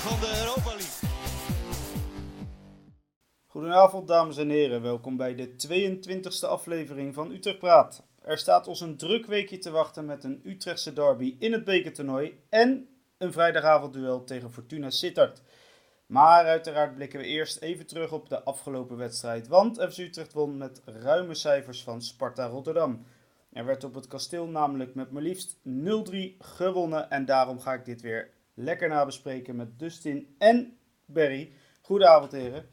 van de Europa League. Goedenavond dames en heren, welkom bij de 22e aflevering van Utrecht Praat. Er staat ons een druk weekje te wachten met een Utrechtse derby in het bekertoernooi en een vrijdagavondduel tegen Fortuna Sittard. Maar uiteraard blikken we eerst even terug op de afgelopen wedstrijd, want FC Utrecht won met ruime cijfers van Sparta Rotterdam. Er werd op het kasteel namelijk met maar liefst 0-3 gewonnen en daarom ga ik dit weer lekker nabespreken met Dustin en Berry. Goedenavond heren.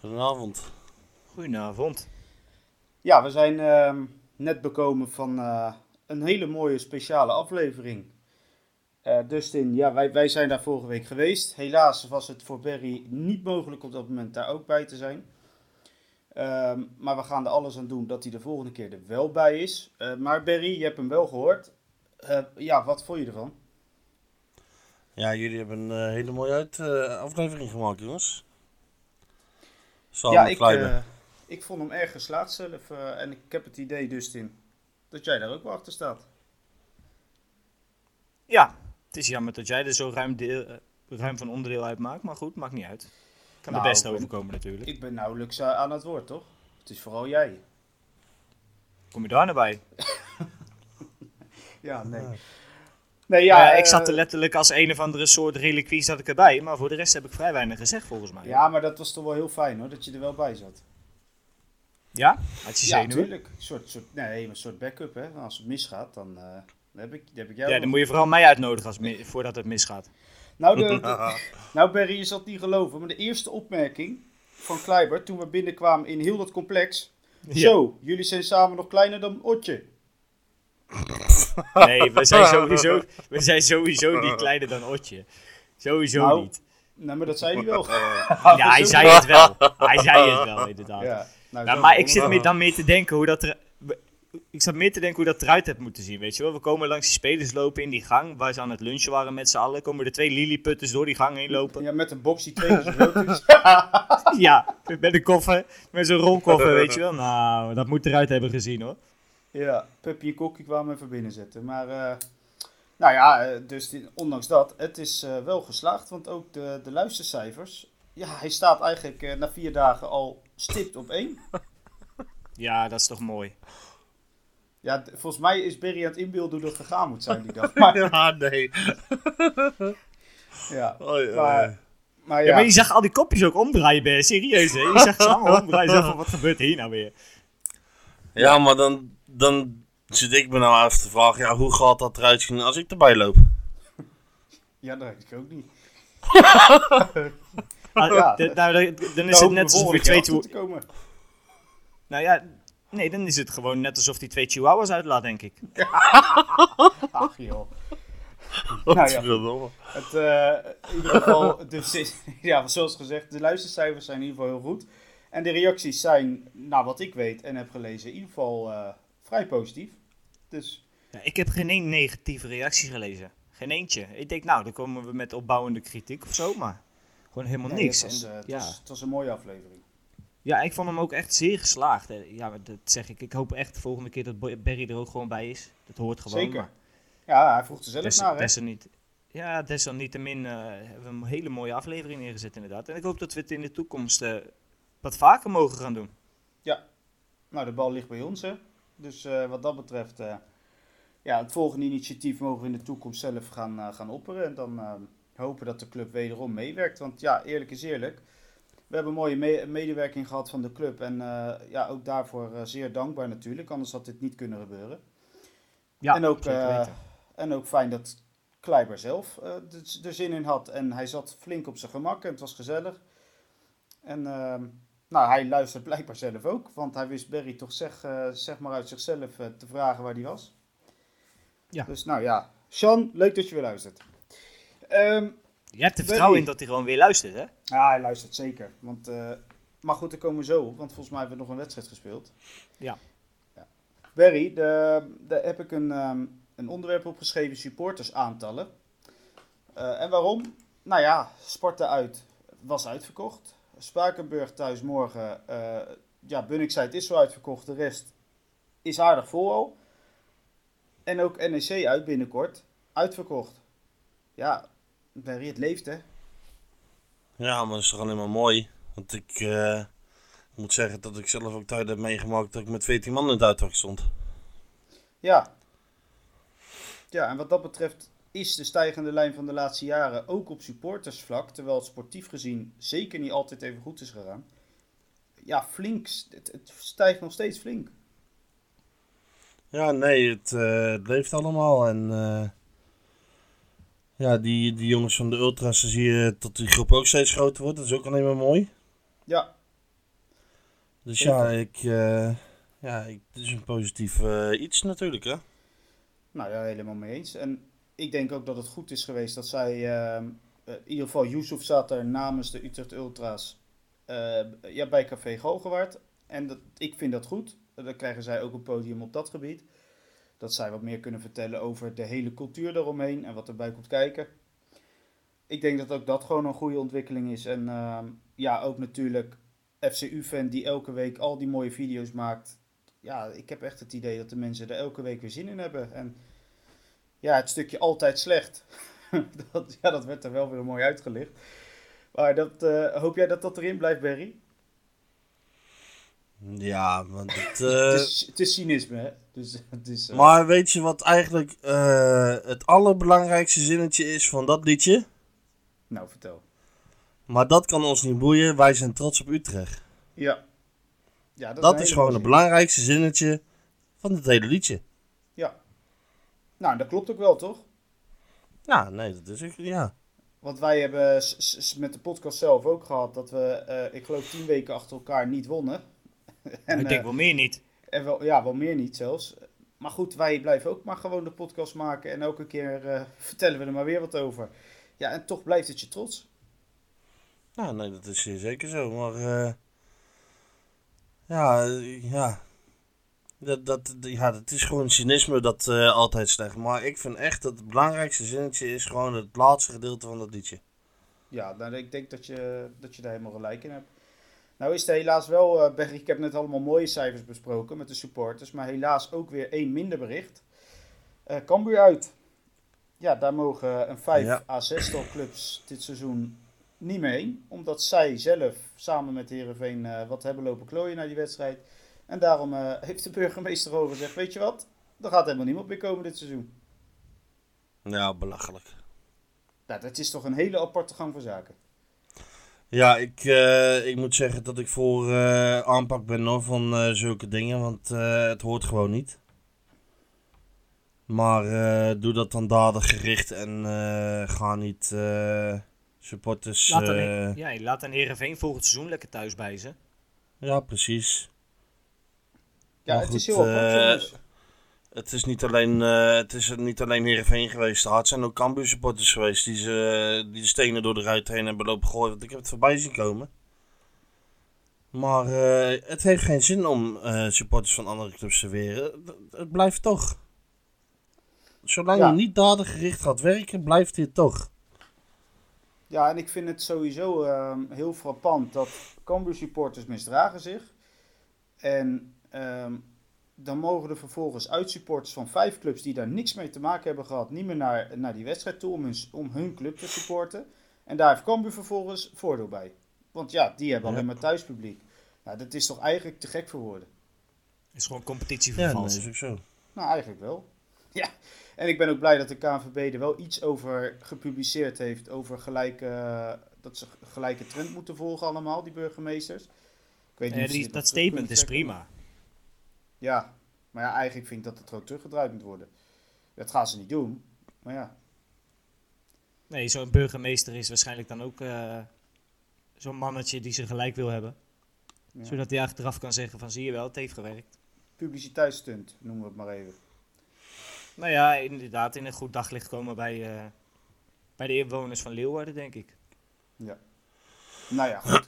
Goedenavond. Goedenavond. Ja, we zijn ehm, net bekomen van eh, een hele mooie speciale aflevering. Eh, Dustin, ja, wij, wij zijn daar vorige week geweest. Helaas was het voor Berry niet mogelijk op dat moment daar ook bij te zijn. Ehm, maar we gaan er alles aan doen dat hij de volgende keer er wel bij is. Eh, maar Berry, je hebt hem wel gehoord. Eh, ja, wat vond je ervan? Ja, jullie hebben een eh, hele mooie uit, eh, aflevering gemaakt, jongens. Samen ja, ik, eh, ik vond hem erg geslaagd zelf. eh, en ik heb het idee, Dustin, dat jij daar ook wel achter staat. Ja, het is jammer dat jij er zo ruim, deel, ruim van onderdeel uitmaakt. Maar goed, maakt niet uit. Kan Nou, ik ben- overkomen natuurlijk. Ik ben nauwelijks aan het woord, toch? Het is vooral jij. Kom je daar naar bij? Ja, nee. Nee, Ja, ik eh, zat er letterlijk als een of andere soort reliquie zat ik erbij. Maar voor de rest heb ik vrij weinig gezegd volgens mij. Ja, maar dat was toch wel heel fijn hoor, dat je er wel bij zat. Ja? Had je Ja, zenuwen? natuurlijk. Een soort, soort, nee, een soort backup hè. Als het misgaat, dan, eh, dan heb, ik, dan heb ik jou. Ja, nog. dan moet je vooral mij uitnodigen als, mi- voordat het misgaat. nou, de, de- nou, Barry, je zal het niet geloven, maar de eerste opmerking van Kleiber toen we binnenkwamen in heel dat complex. Zo, jullie zijn samen nog kleiner dan Otje. Nee, we zijn sowieso, we zijn sowieso niet kleiner dan Otje. Sowieso Nou, niet. Nou, maar dat zei hij wel. Ja, hij zei het wel. Hij zei het wel, inderdaad. Ja, nou, maar ik zit dan meer te denken hoe dat er... Ik zat meer te denken hoe dat eruit heeft moeten zien, weet je wel. We komen langs die spelers lopen in die gang, waar ze aan het lunchen waren met z'n allen. Komen er twee lilliputters door die gang heen lopen. Ja, met een box die twee keer is. Ja, met een koffer, met zo'n rolkoffer, weet je wel. Nou, dat moet eruit hebben gezien, hoor. Ja, Puppy en Kokkie kwamen even binnenzetten. Maar, eh, nou ja, eh, dus die- ondanks dat, het is eh, wel geslaagd. Want ook de, de luistercijfers, ja, hij staat eigenlijk na vier dagen al stipt op één. Ja, dat is toch mooi. Ja, volgens mij is Berry aan het inbeelden hoe dat gegaan moet zijn die dag. Maar, ja, nee. ja, Oh, ja. maar, maar Ja, ja, maar je zag al die kopjes ook omdraaien, ben je serieus, hè? Je zag ze allemaal omdraaien. Je zag van, wat gebeurt hier nou weer? Ja, maar dan, dan zit ik me nou af te vragen, ja, hoe gaat dat eruit zien als ik erbij loop? ja, dat weet ik ook niet. Ah, Ja. nou, dan- dan is het net alsof twee... te komen. Nou ja, nee, dan is het gewoon net alsof hij twee chihuahuas uitlaat, denk ik. Ach joh. Nou ja. Het, eh, in ieder geval, dus, is- ja, zoals gezegd, de luistercijfers zijn in ieder geval heel goed. En de reacties zijn, nou wat ik weet en heb gelezen, in ieder geval eh, vrij positief. Dus Ja, ik heb geen één negatieve reactie gelezen. Geen eentje. Ik denk, nou, dan komen we met opbouwende kritiek of zo, maar gewoon helemaal nee, niks. Het was, En, eh, het, ja. was, het was een mooie aflevering. ja, ik vond hem ook echt zeer geslaagd. hè. Ja, dat zeg ik. Ik hoop echt de volgende keer dat Barry er ook gewoon bij is. Dat hoort gewoon. Zeker. maar Ja, hij vroeg er zelf Des, naar, desalniet, ja, desalniettemin eh hebben we een hele mooie aflevering neergezet inderdaad. En ik hoop dat we het in de toekomst eh, wat vaker mogen gaan doen. Nou, de bal ligt bij ons, hè. Dus eh, wat dat betreft, eh, ja, het volgende initiatief mogen we in de toekomst zelf gaan, eh, gaan opperen. En dan hopen dat de club wederom meewerkt. Want ja, eerlijk is eerlijk. We hebben een mooie me- medewerking gehad van de club. En ja, ook daarvoor zeer dankbaar natuurlijk. Anders had dit niet kunnen gebeuren. Ja, en, ook, weten. en ook fijn dat Kleiber zelf er zin in had. En hij zat flink op zijn gemak en het was gezellig. En ehm, nou, hij luistert blijkbaar zelf ook. Want hij wist Berry toch zeg, eh, zeg maar uit zichzelf eh, te vragen waar hij was. Ja. Dus nou ja, Sean, leuk dat je weer luistert. Ehm, Je hebt er vertrouwen in dat hij gewoon weer luistert, hè? ja, hij luistert zeker. Want, eh, maar goed, daar komen we zo op. Want volgens mij hebben we nog een wedstrijd gespeeld. Ja. ja. Barry, de- daar heb ik een, ehm, een onderwerp opgeschreven. Supporters aantallen. Eh, en waarom? Nou ja, Sparta uit was uitverkocht. Spakenburg thuis morgen. eh ja, Bunnik zei het is zo uitverkocht. De rest is aardig vol al. En ook NEC uit binnenkort. Uitverkocht. ja, Barry, het leeft hè. Ja, maar dat is toch alleen maar mooi. Want ik eh, moet zeggen dat ik zelf ook tijd heb meegemaakt dat ik met 14 man in het uitvak stond. Ja. Ja, en wat dat betreft is de stijgende lijn van de laatste jaren ook op supportersvlak, terwijl het sportief gezien zeker niet altijd even goed is gegaan. Ja, flink. Het, het stijgt nog steeds flink. Ja, nee, het, eh, het leeft allemaal. En eh, ja, die, die jongens van de Ultras, zie je dat die groep ook steeds groter wordt. Dat is ook alleen maar mooi. Ja, Dus ja, ik, eh, ja ik, het is een positief iets natuurlijk, hè. nou ja, helemaal mee eens. En ik denk ook dat het goed is geweest dat zij, ehm, eh, in ieder geval Yusuf zat er namens de Utrecht Ultras eh, ja, bij Café Galgenwaard. En dat, ik vind dat goed. Dan krijgen zij ook een podium op dat gebied. Dat zij wat meer kunnen vertellen over de hele cultuur daaromheen en wat erbij komt kijken. Ik denk dat ook dat gewoon een goede ontwikkeling is. En ehm, ja, ook natuurlijk FCU-fan die elke week al die mooie video's maakt. Ja, ik heb echt het idee dat de mensen er elke week weer zin in hebben. En ja, het stukje altijd slecht. dat, ja, dat werd er wel weer mooi uitgelicht. Maar dat, eh, hoop jij dat dat erin blijft, Barry? Ja, want het, het, eh, is, het is cynisme, hè? Dus, het is, eh, maar weet je wat eigenlijk eh, het allerbelangrijkste zinnetje is van dat liedje? Nou, vertel. Maar dat kan ons niet boeien, wij zijn trots op Utrecht. Ja. ja Dat, een is gewoon het belangrijkste zinnetje van het hele liedje. Nou, dat klopt ook wel, toch? Ja, nee, dat is ook, ja. Want wij hebben met de podcast zelf ook gehad dat we, eh, ik geloof, tien weken achter elkaar niet wonnen. en, ik denk eh, wel meer niet. en wel, ja, wel meer niet zelfs. Maar goed, wij blijven ook maar gewoon de podcast maken en elke keer eh, vertellen we er maar weer wat over. Ja, en toch blijft het je trots. Ja, nee, dat is zeker zo. Maar eh, ja, ja. Dat, dat, ja, dat is gewoon cynisme dat eh, altijd slecht. Maar ik vind echt dat het belangrijkste zinnetje is gewoon het laatste gedeelte van dat liedje. Ja, nou, ik denk dat je, dat je daar helemaal gelijk in hebt. Nou is er helaas wel, Berg, ik heb net allemaal mooie cijfers besproken met de supporters, maar helaas ook weer één minder bericht. Eh Cambuur uit. Ja, daar mogen een 5 Ja. à 6 clubs dit seizoen niet mee. Omdat zij zelf samen met Heerenveen eh wat hebben lopen klooien naar die wedstrijd. En daarom eh, heeft de burgemeester over gezegd, weet je wat, er gaat helemaal niemand meer komen dit seizoen. Ja, belachelijk. Nou, dat is toch een hele aparte gang van zaken. Ja, ik, eh, ik moet zeggen dat ik voor eh, aanpak ben hoor, van zulke dingen, want eh, het hoort gewoon niet. Maar eh, doe dat dan dadig gericht en eh, ga niet eh, supporters... Laat dan, eh, ja, laat dan Heerenveen volgend seizoen lekker thuis bij ze. ja, precies. Ja, Maar het is goed, heel apart, eh. Het is niet alleen, eh het is niet alleen Heerenveen geweest. Het zijn ook Cambuur supporters geweest die, ze, die de stenen door de ruit heen hebben lopen gooien. Want ik heb het voorbij zien komen. Maar eh, het heeft geen zin om supporters van andere clubs te weren. Het, het blijft toch. Zolang Ja. je niet dadig gericht gaat werken, blijft dit toch. Ja, en ik vind het sowieso ehm, heel frappant dat Cambuur supporters misdragen zich. En ehm, dan mogen er vervolgens uitsupporters van vijf clubs die daar niks mee te maken hebben gehad, niet meer naar, naar die wedstrijd toe om hun, om hun club te supporten. En daar heeft Cambuur vervolgens voordeel bij. Want ja, die hebben Ja. alleen maar thuispubliek. Nou, dat is toch eigenlijk te gek voor woorden? is gewoon Ja, competitievervals. dat is ook zo. Nou, eigenlijk wel. Ja, en ik ben ook blij dat de KNVB er wel iets over gepubliceerd heeft. Over gelijke, dat ze gelijke trend moeten volgen allemaal, die burgemeesters. Ik weet Eh, die, dit dat statement is prima. Ja, maar ja, eigenlijk vind ik dat het gewoon teruggedraaid moet worden. Dat gaan ze niet doen. Maar ja, Nee, zo'n burgemeester is waarschijnlijk dan ook eh, zo'n mannetje die ze gelijk wil hebben. ja. Zodat hij achteraf kan zeggen van zie je wel, het heeft gewerkt. publiciteitsstunt, noemen we het maar even. Nou ja, inderdaad in een goed daglicht komen bij, eh, bij de inwoners van Leeuwarden, denk ik. Nou ja, goed.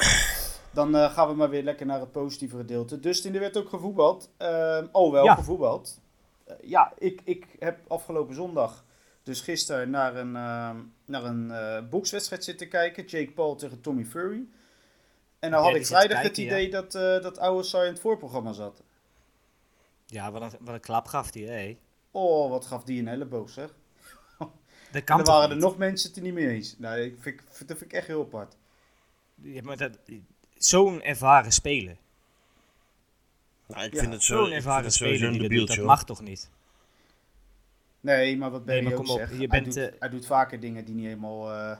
Dan eh, gaan we maar weer lekker naar het positieve gedeelte. Dustin, er werd ook gevoetbald. Ehm oh, wel Ja. gevoetbald. Eh, ja, ik, ik heb afgelopen zondag, dus gisteren, naar een, ehm, naar een eh, bokswedstrijd zitten kijken. Jake Paul tegen Tommy Fury. En dan Ja, had die ik vrijdag het idee dat, dat oude Saai in het voorprogramma zat. Ja, wat een, wat een klap gaf hij, hè? Oh, wat gaf die een elleboog, zeg. Dat kan en dan toch waren er niet? nog mensen het er niet mee eens. Nou, ik vind, dat vind ik echt heel apart. Ja, maar dat, zo'n ervaren speler. Nou, ik Ja, vind het zo. Zo'n ervaren het speler een die dat doet, dat mag toch niet? Nee, maar wat Nee, Barry maar ook kom op, zegt, je hij, bent, doet, eh, hij doet vaker dingen die niet helemaal eh,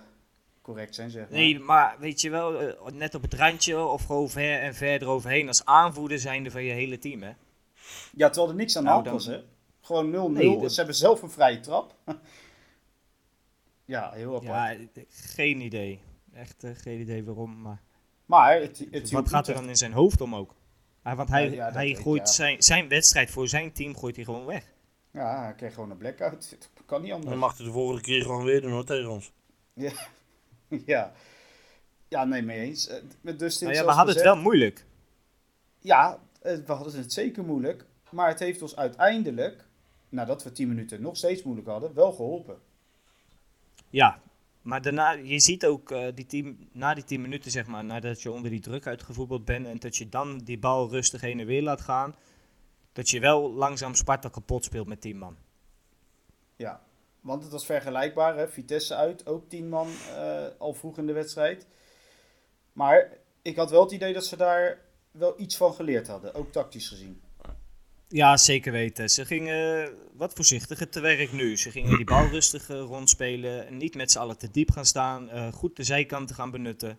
correct zijn, zeg maar. Nee, maar weet je wel, eh, net op het randje of gewoon ver en verder overheen als aanvoerder zijnde van je hele team, hè? Ja, terwijl er niks aan de Nou, hand was, hè. Gewoon 0-0. Nee, dat- Ze hebben zelf een vrije trap. ja, heel apart. Ja, geen idee. Echt geen idee waarom, maar... maar het, het Wat gaat er dan in zijn hoofd om ook? Ah, want hij, Ja, ja, hij ik, gooit ja. zijn, zijn wedstrijd voor zijn team gooit hij gewoon weg. Ja, hij kreeg gewoon een blackout. Dat kan niet anders. Dan mag hij de volgende keer gewoon weer doen hoor, tegen ons. Ja. Ja, nee, mee eens. Eh, Met Dustin, Nou ja, we hadden het wel moeilijk. Ja, eh, we hadden het zeker moeilijk. Maar het heeft ons uiteindelijk, nadat we 10 minuten nog steeds moeilijk hadden, wel geholpen. Ja, maar daarna, je ziet ook eh, die tien, na die 10 minuten, zeg maar, nadat je onder die druk uitgevoetbald bent en dat je dan die bal rustig heen en weer laat gaan, dat je wel langzaam Sparta kapot speelt met 10 man. Ja, want het was vergelijkbaar. Hè? Vitesse uit, ook 10 man eh, al vroeg in de wedstrijd. Maar ik had wel het idee dat ze daar wel iets van geleerd hadden, ook tactisch gezien. Ja, zeker weten. Ze gingen wat voorzichtiger te werk nu. Ze gingen die bal rustig eh, rondspelen. en Niet met z'n allen te diep gaan staan. eh, goed de zijkanten gaan benutten.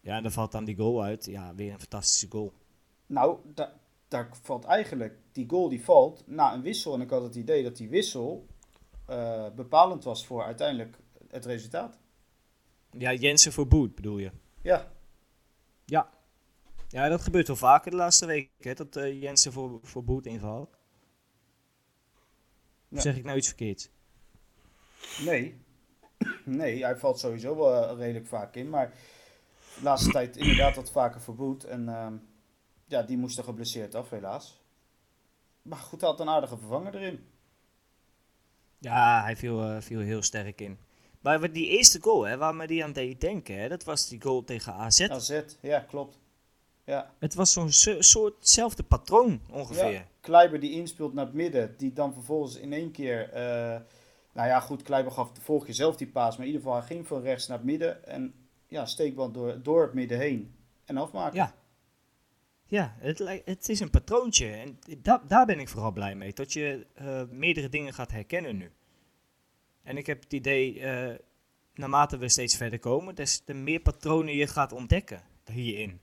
Ja, en dan valt dan die goal uit. Ja, weer een fantastische goal. Nou, da- daar valt eigenlijk, die goal die valt na een wissel. En ik had het idee dat die wissel eh, bepalend was voor uiteindelijk het resultaat. Ja, Jensen voor Boet bedoel je? Ja. Ja, dat gebeurt wel vaker de laatste week. Hè, dat eh, Jensen voor, voor Boet invalt. Of zeg ik nou iets verkeerds? nee. Nee, hij valt sowieso wel eh, redelijk vaak in. Maar de laatste tijd inderdaad wat vaker verboet. En ehm, ja, die moest er geblesseerd af, helaas. Maar goed, hij had een aardige vervanger erin. Ja, hij viel, eh, viel heel sterk in. Maar die eerste goal, hè, waar me die aan deed denken, hè, dat was die goal tegen AZ. AZ, ja, klopt. Ja, Het was zo'n so- soortzelfde patroon ongeveer. ja. Kleiber die inspeelt naar het midden, die dan vervolgens in één keer... eh, nou ja, goed, Kleiber gaf de volgende keer zelf die paas, maar in ieder geval hij ging van rechts naar het midden. En ja, steekbal door, door het midden heen. En afmaken. Ja. Ja, het, het is een patroontje. En da daar ben ik vooral blij mee. Dat je eh, meerdere dingen gaat herkennen nu. En ik heb het idee, eh, naarmate we steeds verder komen, des te meer patronen je gaat ontdekken hierin.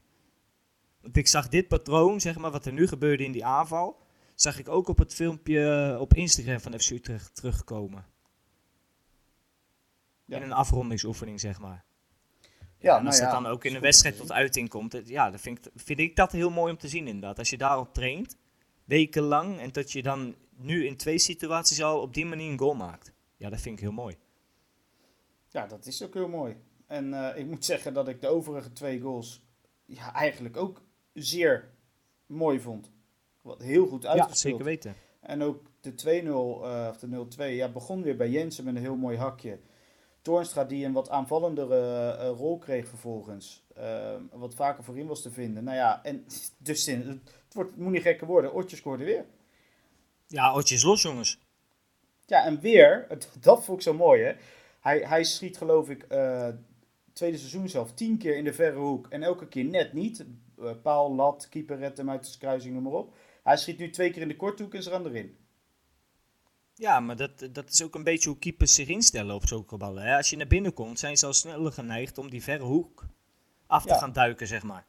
Want ik zag dit patroon, zeg maar, wat er nu gebeurde in die aanval, zag ik ook op het filmpje op Instagram van FC Utrecht terugkomen. Ja. In een afrondingsoefening, zeg maar. Ja, en als nou dat ja, dan ook in een wedstrijd tot uiting komt, ja, dan vind ik, vind ik dat heel mooi om te zien inderdaad. Als je daarop traint, wekenlang, en dat je dan nu in twee situaties al op die manier een goal maakt. Ja, dat vind ik heel mooi. Ja, dat is ook heel mooi. En eh, ik moet zeggen dat ik de overige twee goals ja, eigenlijk ook zeer mooi vond. Wat heel goed Ja, uitgespeeld. zeker weten. En ook de 2-0, eh, of de 0-2, ja, begon weer bij Jensen met een heel mooi hakje. Toornstra die een wat aanvallendere eh, rol kreeg vervolgens. Eh, wat vaker voorin was te vinden. Nou ja, en dus in, het, wordt, het moet niet gekker worden. Otje scoorde weer. Ja, ootjes los, jongens. Ja, en weer, dat vond ik zo mooi hè. Hij, hij schiet geloof ik tweede seizoen zelf tien keer in de verre hoek. En elke keer net niet. Eh, paal, lat, keeper redt hem uit de kruising, noem maar op. Hij schiet nu twee keer in de korte hoek en ze gaan erin. Ja, maar dat, dat is ook een beetje hoe keepers zich instellen op zulke ballen. Hè? Als je naar binnen komt, zijn ze al sneller geneigd om die verre hoek af te Ja. gaan duiken, zeg maar.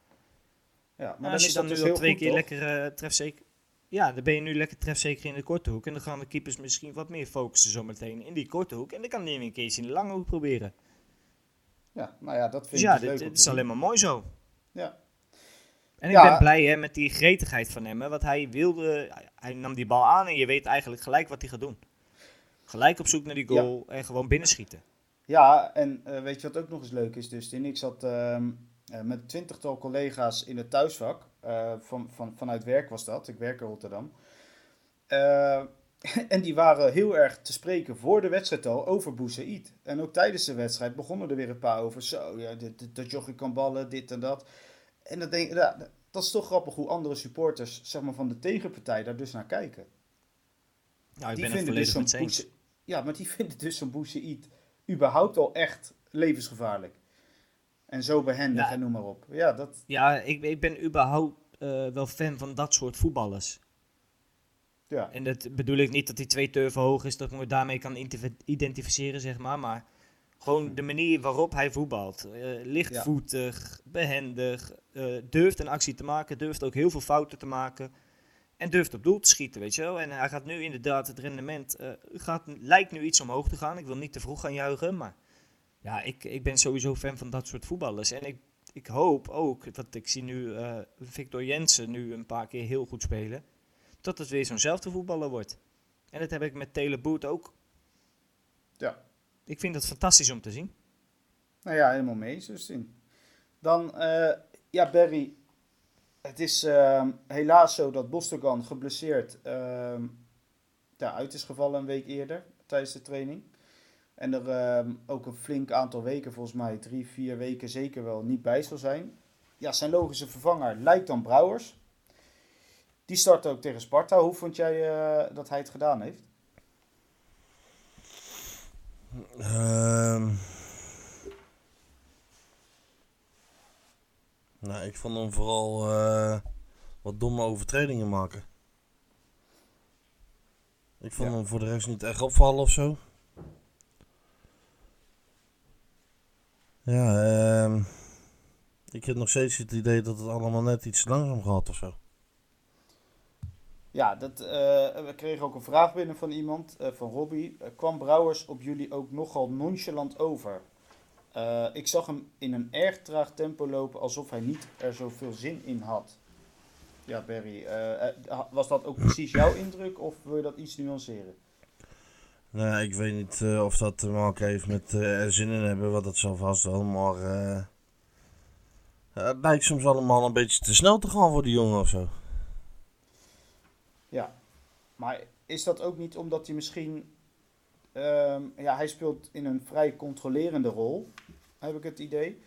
Ja, maar als je is dan nu dus al twee goed, keer toch? lekker eh, trefzeker... Ja, dan ben je nu lekker trefzeker in de korte hoek. En dan gaan de keepers misschien wat meer focussen zometeen in die korte hoek. En dan kan weer een keertje in de lange hoek proberen. Ja, nou ja, dat Dus vind ja, ik dus dit, leuk om dit is alleen maar mooi zo. Ja. En ik Ja. ben blij hè, met die gretigheid van hem. Hè, want hij wilde... Hij, nam die bal aan en je weet eigenlijk gelijk wat hij gaat doen. Gelijk op zoek naar die goal en gewoon binnenschieten. Ja, en eh, weet je wat ook nog eens leuk is, Dustin? Ik zat eh, met twintigtal collega's in het thuisvak. eh, van, van, vanuit werk was dat. Ik werk in Rotterdam. En die waren heel erg te spreken voor de wedstrijd al over Boussaïd. En ook tijdens de wedstrijd begonnen er weer een paar over. Zo, ja, dit, dit- dat jochie kan ballen, dit en dat. En dat, denk, ja, dat is toch grappig hoe andere supporters zeg maar, van de tegenpartij daar dus naar kijken. Nou, ik die ben het vinden dus zo'n ja, maar die vinden dus zo'n Boussaïd überhaupt al echt levensgevaarlijk. En zo behendig Ja. en noem maar op. Ja, dat, Ja, ik, ik ben überhaupt eh, wel fan van dat soort voetballers. ja. En dat bedoel ik niet dat hij twee turven hoog is, dat ik me daarmee kan identif- identificeren, zeg maar. Maar gewoon de manier waarop hij voetbalt. Eh, lichtvoetig, behendig, eh, durft een actie te maken, durft ook heel veel fouten te maken. En durft op doel te schieten, weet je wel. En hij gaat nu inderdaad, het rendement eh, gaat, lijkt nu iets omhoog te gaan. Ik wil niet te vroeg gaan juichen, maar ja, ik, ik ben sowieso fan van dat soort voetballers. En ik, ik hoop ook, want ik zie nu Victor Jensen nu een paar keer heel goed spelen, dat het weer zo'nzelfde voetballer wordt. En dat heb ik met Taylor Boot ook. Ja. Ik vind het fantastisch om te zien. Nou ja, helemaal mee, Justin. Dan, eh, ja, Barry. Het is ehm, helaas zo dat Bostogan geblesseerd ehm ja, uit is gevallen een week eerder tijdens de training. En er ehm, ook een flink aantal weken, volgens mij drie, vier weken zeker wel, niet bij zal zijn. Ja, zijn logische vervanger lijkt dan Brouwers. Die start ook tegen Sparta. Hoe vond jij eh, dat hij het gedaan heeft? Ehm. nou, ik vond hem vooral eh, wat domme overtredingen maken. Ik vond Ja. hem voor de rest niet echt opvallen of zo. Ja, ehm. ik heb nog steeds het idee dat het allemaal net iets langzaam gaat of zo. Ja, dat, eh, we kregen ook een vraag binnen van iemand, eh, van Robbie. Eh, kwam Brouwers op jullie ook nogal nonchalant over? Ik zag hem in een erg traag tempo lopen, alsof hij niet er zoveel zin in had. Ja, Barry, was dat ook precies jouw indruk of wil je dat iets nuanceren? Nou, ik weet niet of dat te maken heeft met er zin in hebben, wat dat zal vast wel, maar het lijkt soms allemaal een beetje te snel te gaan voor die jongen of zo. Ja, maar is dat ook niet omdat hij misschien... ehm, ja, hij speelt in een vrij controlerende rol, heb ik het idee.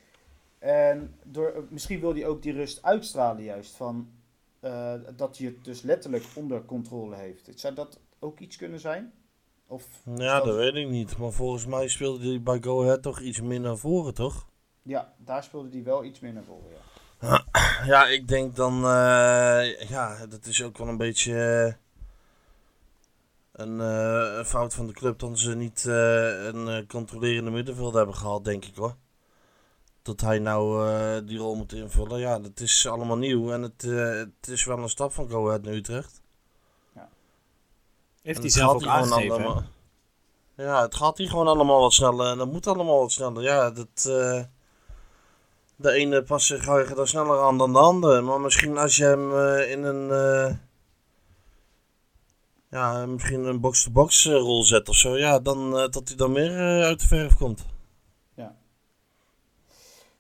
En door, misschien wil hij ook die rust uitstralen juist, van, eh, dat hij het dus letterlijk onder controle heeft. Zou dat ook iets kunnen zijn? Of Ja, dat weet ik niet, maar volgens mij speelde hij bij Go Ahead toch iets meer naar voren, toch? Ja, daar speelde hij wel iets minder voor, ja. Ja, ik denk dan, eh, ja, dat is ook wel een beetje eh, een, eh, een fout van de club dat ze niet eh, een eh, controlerende middenveld hebben gehaald, denk ik hoor. Dat hij nou eh, die rol moet invullen, ja, dat is allemaal nieuw en het, eh, het is wel een stap van Go Ahead naar Utrecht. Heeft En hij zelf ook aangegeven. allemaal- Ja, het gaat hier gewoon allemaal wat sneller en dat moet allemaal wat sneller. Ja, dat, eh, de ene past zich er sneller aan dan de andere. Maar misschien als je hem eh, in een, eh, ja, misschien een box-to-box eh, rol zet of zo, ja, dan eh, dat hij dan meer eh, uit de verf komt.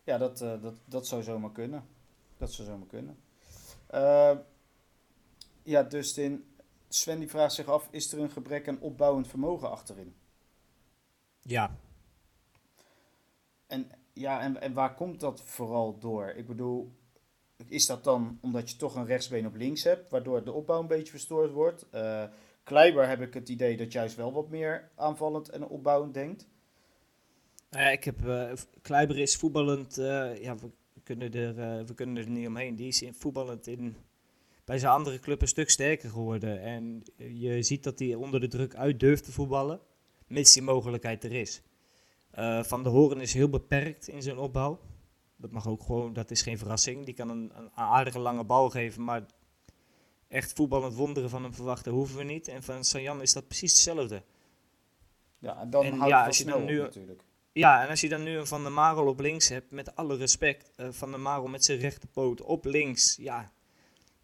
Ja, dat, eh, dat, dat zou zomaar kunnen. Dat zou zomaar kunnen. Eh, ja, Dustin. Sven die vraagt zich af, is er een gebrek aan opbouwend vermogen achterin? Ja, En, ja, en, en waar komt dat vooral door? Ik bedoel, is dat dan omdat je toch een rechtsbeen op links hebt, waardoor de opbouw een beetje verstoord wordt? Eh Kleiber heb ik het idee dat juist wel wat meer aanvallend en opbouwend denkt. Ja, ik heb eh, Kleiber is voetballend. eh, ja, we kunnen, er, we kunnen er niet omheen. Die is in, voetballend in, bij zijn andere club een stuk sterker geworden. En je ziet dat hij onder de druk uit durft te voetballen, mits die mogelijkheid er is. Eh, Van de Horen is heel beperkt in zijn opbouw. Dat mag ook gewoon, dat is geen verrassing. Die kan een, een aardige lange bal geven, maar echt voetballend wonderen van hem verwachten hoeven we niet. En van Sanjan is dat precies hetzelfde. Ja, en dan En houdt ja, het als je dan nu- op natuurlijk. Ja, en als je dan nu een Van der Marel op links hebt, met alle respect, eh, Van der Marel met zijn rechterpoot op links, ja,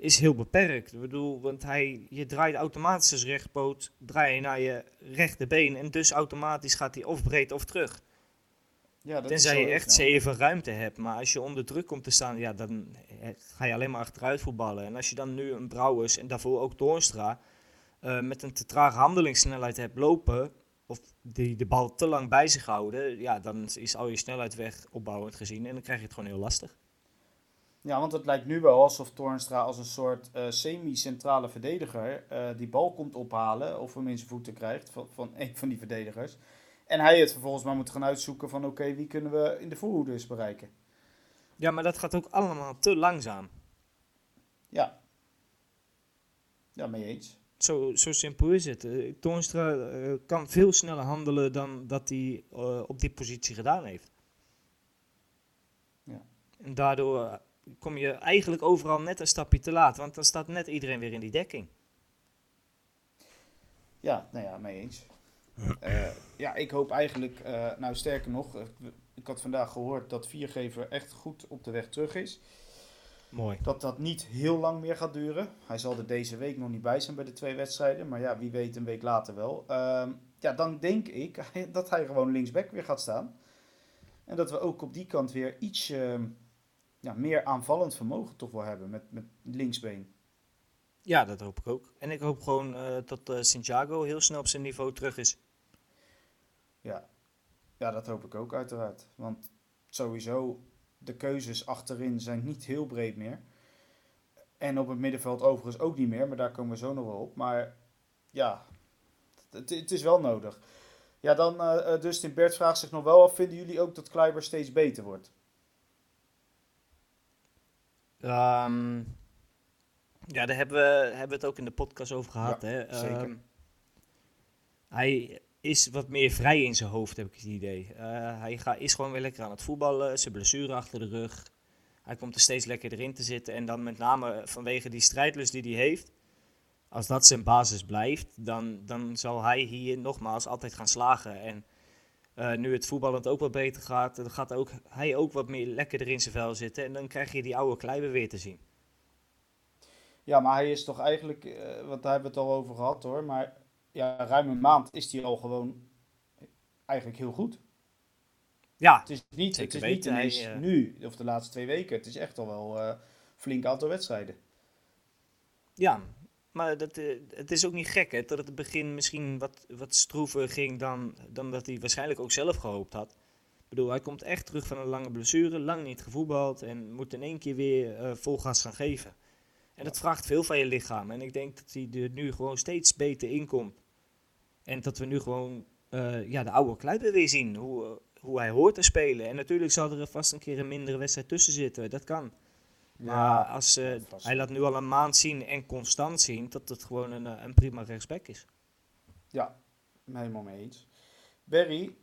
is heel beperkt. Ik bedoel, want hij, je draait automatisch als rechterpoot, draai je naar je rechterbeen en dus automatisch gaat hij of breed of terug. Ja, dat Tenzij je echt zeven ruimte hebt, maar als je onder druk komt te staan, ja, dan eh, ga je alleen maar achteruit voetballen. En als je dan nu een Brouwers en daarvoor ook Toornstra eh, met een te trage handelingssnelheid hebt lopen, of die de bal te lang bij zich houden, ja, dan is al je snelheid weg opbouwend gezien en dan krijg je het gewoon heel lastig. Ja, want het lijkt nu wel alsof Toornstra als een soort eh, semi-centrale verdediger eh, die bal komt ophalen of hem in zijn voeten krijgt van, van een van die verdedigers. En hij het vervolgens maar moet gaan uitzoeken van oké, wie kunnen we in de voorhoede eens bereiken. Ja, maar dat gaat ook allemaal te langzaam. Ja. Ja, mee eens. Zo, zo simpel is het. Uh, Toornstra kan veel sneller handelen dan dat hij op die positie gedaan heeft. Ja. En daardoor kom je eigenlijk overal net een stapje te laat, want dan staat net iedereen weer in die dekking. Ja, nou ja, mee eens. Uh, ja, ik hoop eigenlijk, uh, nou sterker nog, uh, ik had vandaag gehoord dat Viergever echt goed op de weg terug is. Mooi. Dat dat niet heel lang meer gaat duren. Hij zal er deze week nog niet bij zijn bij de twee wedstrijden, maar ja, wie weet een week later wel. Uh, ja, dan denk ik dat hij gewoon linksback weer gaat staan. En dat we ook op die kant weer iets ehm, ja, meer aanvallend vermogen toch wel hebben met, met linksbeen. Ja, dat hoop ik ook. En ik hoop gewoon uh, dat uh, Santiago heel snel op zijn niveau terug is. Ja. ja, dat hoop ik ook uiteraard. Want sowieso, de keuzes achterin zijn niet heel breed meer. En op het middenveld overigens ook niet meer, maar daar komen we zo nog wel op. Maar ja, het, het is wel nodig. Ja, dan uh, Dustin Bert vraagt zich nog wel af, vinden jullie ook dat Kleiber steeds beter wordt? Um, ja, daar hebben we, hebben we het ook in de podcast over gehad. Ja, hè? zeker. Um, hij is wat meer vrij in zijn hoofd, heb ik het idee. Uh, hij ga, is gewoon weer lekker aan het voetballen, zijn blessure achter de rug. Hij komt er steeds lekker erin te zitten. En dan met name vanwege die strijdlust die hij heeft. Als dat zijn basis blijft, dan, dan zal hij hier nogmaals altijd gaan slagen. En uh, nu het voetballend ook wat beter gaat, dan gaat ook, hij ook wat meer lekker in zijn vel zitten. En dan krijg je die oude Kleiber weer te zien. Ja, maar hij is toch eigenlijk, uh, want daar hebben we het al over gehad hoor, maar ja, ruim een maand is hij al gewoon eigenlijk heel goed. Ja, het is niet, het is weten, niet ineens hij, uh... nu of de laatste twee weken. Het is echt al wel flink aantal wedstrijden. Ja, maar dat, uh, het is ook niet gek hè, dat het begin misschien wat, wat stroever ging dan, dan dat hij waarschijnlijk ook zelf gehoopt had. Ik bedoel, hij komt echt terug van een lange blessure, lang niet gevoetbald en moet in één keer weer vol gas gaan geven. En dat vraagt veel van je lichaam. En ik denk dat hij er nu gewoon steeds beter in komt. En dat we nu gewoon uh, ja, de oude Kluiber weer zien. Hoe, uh, hoe hij hoort te spelen. En natuurlijk zal er vast een keer een mindere wedstrijd tussen zitten. Dat kan. Ja, maar als, uh, hij laat nu al een maand zien en constant zien dat het gewoon een, een prima rechtsback is. Ja, helemaal mee eens. Barry,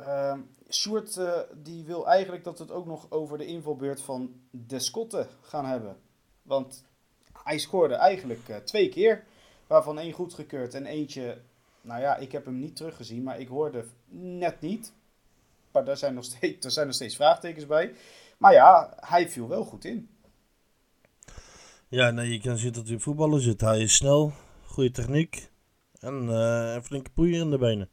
uh, Sjoerd uh, die wil eigenlijk dat we het ook nog over de invalbeurt van Descotte gaan hebben. Want hij scoorde eigenlijk uh, twee keer, waarvan één goedgekeurd en eentje, nou ja, ik heb hem niet teruggezien, maar ik hoorde net niet. Maar daar zijn nog steeds, er zijn nog steeds vraagtekens bij. Maar ja, hij viel wel goed in. Ja, nee, je kan zien dat hij voetballer zit. Hij is snel, goede techniek en uh, flinke poeier in de benen.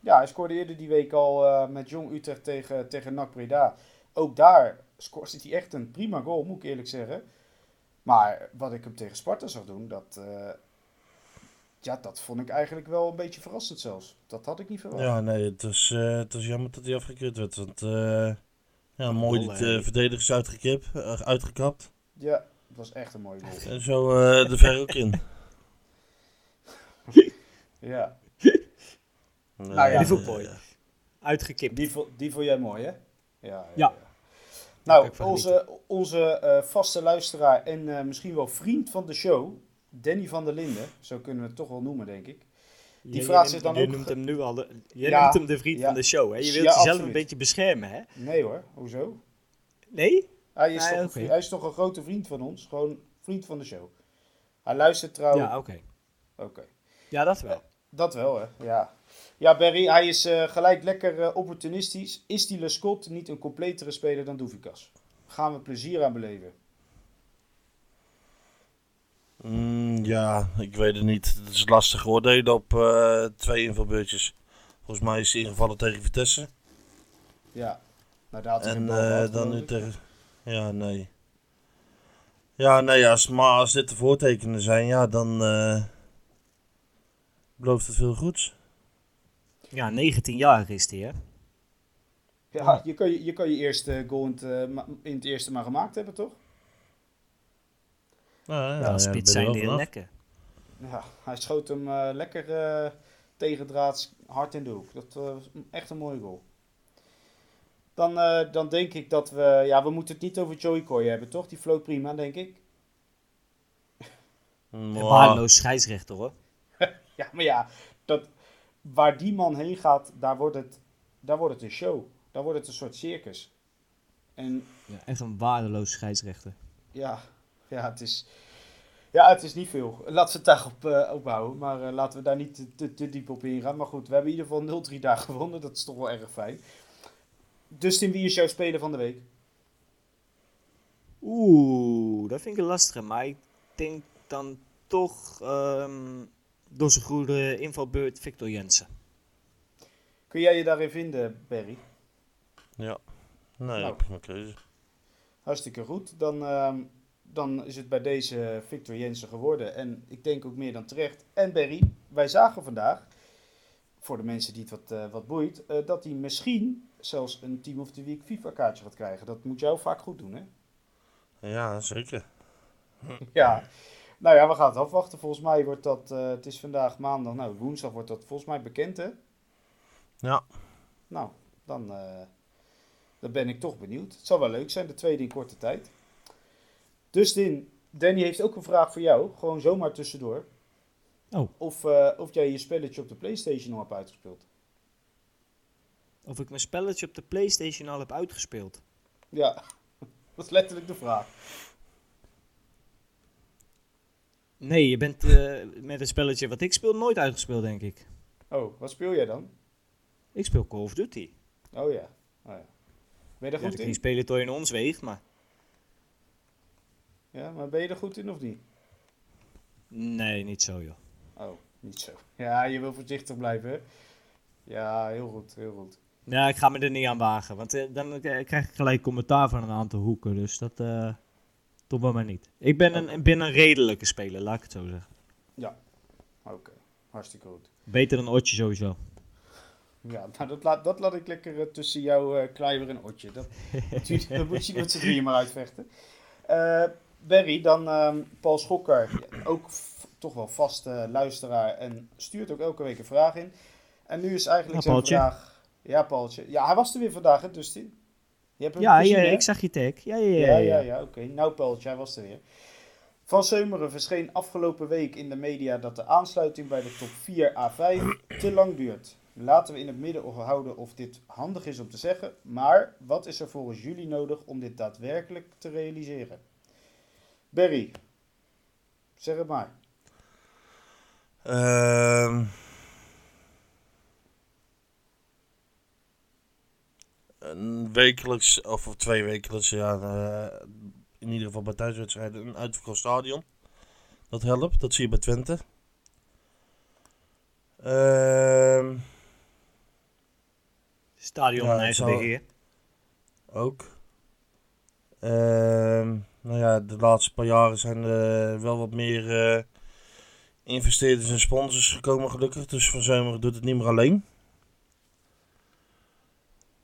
Ja, hij scoorde eerder die week al uh, met Jong Utrecht tegen, tegen NAC Breda. Ook daar scoorde hij echt een prima goal, moet ik eerlijk zeggen. Maar wat ik hem tegen Sparta zag doen, dat, uh, ja, dat vond ik eigenlijk wel een beetje verrassend zelfs. Dat had ik niet verwacht. Ja, nee, het was, uh, het was jammer dat hij afgekeurd werd. Want uh, ja, mooi die uh, verdedigers uitgekip, uitgekapt. Ja, het was echt een mooie goal. En zo de ver ook in. ja. nou ja, die vond mooi. Uitgekipt. Die, die vond jij mooi, hè? Ja. ja. ja. Nou, onze, onze uh, vaste luisteraar en uh, misschien wel vriend van de show, Danny van der Linden, zo kunnen we het toch wel noemen, denk ik. Die je, vraagt je zich dan je ook... Noemt hem nu al de, je Ja, noemt hem de vriend ja. van de show, hè? Je wilt Ja, jezelf absoluut. een beetje beschermen, hè? Nee hoor, hoezo? Nee? Hij is, Nee, toch, hij is toch een grote vriend van ons, gewoon vriend van de show. Hij luistert trouwens... Ja, oké. Oké. Ja, dat wel. Dat wel, hè? Ja. Ja, Barry, hij is eh, gelijk lekker eh, opportunistisch. Is die Lescott niet een completere speler dan Doevikas? Gaan we plezier aan beleven? Mm, ja, ik weet het niet. Het is lastig oordelen op eh, twee invalbeurtjes. Volgens mij is hij ingevallen tegen Vitesse. Ja. Nou, daar had hij En eh, dan nu tegen... Ja, nee. Ja, nee, als, maar als dit de voortekenen zijn, ja, dan eh, belooft het veel goeds. Ja, 19 jaar is hij, hè? Ja, je kan je, je, kan je eerste goal in het, eh, ma- in het eerste maar gemaakt hebben, toch? Ja, ja, spits zijn vanaf. lekker. Ja, hij schoot hem eh, lekker eh tegendraads hard in de hoek. Dat eh, was echt een mooie goal. Dan, eh, dan denk ik dat we... Ja, we moeten het niet over Joey Coy hebben, toch? Die floot prima, denk ik. Een Mwah. waardeloos scheidsrechter hoor. Ja, maar ja, dat, waar die man heen gaat, daar wordt, het, daar wordt het een show. Daar wordt het een soort circus. En Ja, echt een waardeloos scheidsrechter. ja, ja, het is, ja, het is niet veel. Laten we het daarop eh ophouden. Maar eh, laten we daar niet te, te, te diep op ingaan. Maar goed, we hebben in ieder geval 0-3 daar gewonnen. Dat is toch wel erg fijn. Dustin, wie is jouw speler van de week? Oeh, dat vind ik een lastige. Maar ik denk dan toch ehm, door zijn goede invalbeurt Victor Jensen. Kun jij je daarin vinden, Barry? Ja. Nee, Nou. prima keuze. Hartstikke goed. Dan, ehm, dan is het bij deze Victor Jensen geworden. En ik denk ook meer dan terecht. En Barry, wij zagen vandaag, voor de mensen die het wat, eh, wat boeit, eh, dat hij misschien zelfs een Team of the Week FIFA kaartje gaat krijgen. Dat moet jou vaak goed doen, hè? Ja, zeker. Ja. Nou ja, we gaan het afwachten. Volgens mij wordt dat, eh, het is vandaag maandag, nou woensdag wordt dat volgens mij bekend, hè? Ja. Nou, dan, eh, dan ben ik toch benieuwd. Het zal wel leuk zijn, de tweede in korte tijd. Dustin, Danny heeft ook een vraag voor jou. Gewoon zomaar tussendoor. Oh. Of, eh, of jij je spelletje op de Playstation al hebt uitgespeeld. Of ik mijn spelletje op de Playstation al heb uitgespeeld. Ja, dat is letterlijk de vraag. Nee, je bent eh, met het spelletje wat ik speel nooit uitgespeeld, denk ik. Oh, wat speel jij dan? Ik speel Call of Duty. Oh ja. Oh, ja. Ben je er goed ik in? spelen tot je in ons weegt, maar... Ja, maar ben je er goed in of niet? Nee, niet zo joh. Oh, niet zo. Ja, je wil voorzichtig blijven, hè? Ja, heel goed, heel goed. Ja, ik ga me er niet aan wagen, want eh, dan eh, krijg ik gelijk commentaar van een aantal hoeken, dus dat eh doen we maar niet. Ik ben een, ben een redelijke speler, laat ik het zo zeggen. Oké, hartstikke goed. Beter dan Otje sowieso. Ja, nou, dat, laat, dat laat ik lekker eh, tussen jou, Kleiber en Otje. Dat, dat, dat moet je met z'n drieën maar uitvechten. Barry, dan ehm, Paul Schokker. Ja, ook toch wel vaste luisteraar en stuurt ook elke week een vraag in. En nu is eigenlijk Ja, zijn vraag... Ja, Paultje. Ja, hij was er weer vandaag, hè, Dustin? Je hebt hem Ja, gezien, ja, hè? ik zag je tag. Ja, ja, ja. Ja, ja, ja, ja, oké. Nou, Paultje, hij was er weer. Van Seumeren verscheen afgelopen week in de media dat de aansluiting bij de top 4 A5 te lang duurt. Laten we in het midden houden of dit handig is om te zeggen, maar wat is er volgens jullie nodig om dit daadwerkelijk te realiseren? Barry, zeg het maar. Ehm een wekelijks, of twee wekelijks, ja, eh, in ieder geval bij thuiswedstrijden, een uitverkocht stadion. Dat helpt, dat zie je bij Twente. Ehm Stadion Ja, eigen zou- beheer. ook. Ehm nou ja, de laatste paar jaren zijn er wel wat meer eh, investeerders en sponsors gekomen gelukkig. Dus Van doet het niet meer alleen.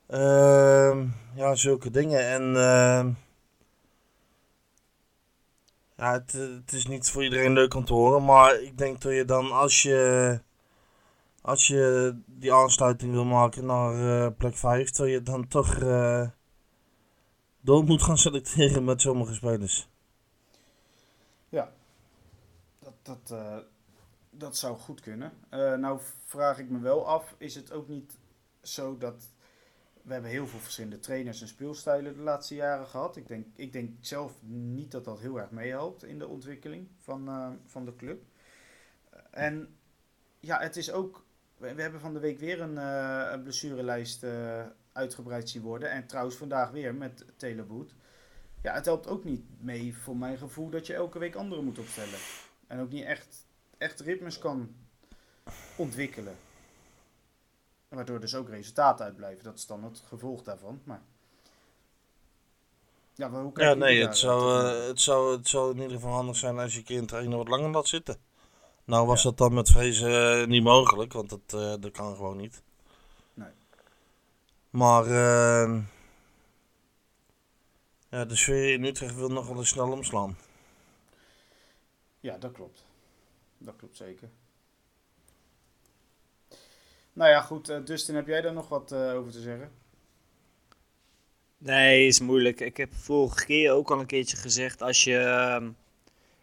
Ehm, ja, zulke dingen. En ehm, ja, het, het is niet voor iedereen leuk om te horen. Maar ik denk dat je dan als je, als je die aansluiting wil maken naar eh, plek 5, dat je dan toch eh, door moet gaan selecteren met sommige spelers. Dat, dat, eh, dat zou goed kunnen. Nou vraag ik me wel af, is het ook niet zo dat... We hebben heel veel verschillende trainers en speelstijlen de laatste jaren gehad. Ik denk, ik denk zelf niet dat dat heel erg meehelpt in de ontwikkeling van, eh, van de club. En ja, het is ook... We, hebben van de week weer een, eh, een blessurelijst eh, uitgebreid zien worden. En trouwens vandaag weer met Teleboet. Ja, het helpt ook niet mee voor mijn gevoel dat je elke week anderen moet opstellen. En ook niet echt, echt ritmes kan ontwikkelen. Waardoor dus ook resultaten uitblijven. Dat is dan het gevolg daarvan. Maar ja, maar hoe Ja, kijken nee, het zou, eh, het, zou, het zou in ieder geval handig zijn als je een keer een trainer wat langer laat zitten. Nou was Ja. dat dan met vrezen eh, niet mogelijk, want dat, eh, dat kan gewoon niet. Nee. Maar ja, de sfeer in Utrecht wil nog wel eens snel omslaan. Ja, dat klopt. Dat klopt zeker. Nou ja, goed. eh, Dustin, heb jij daar nog wat eh, over te zeggen? Nee, is moeilijk. Ik heb vorige keer ook al een keertje gezegd, als je ehm,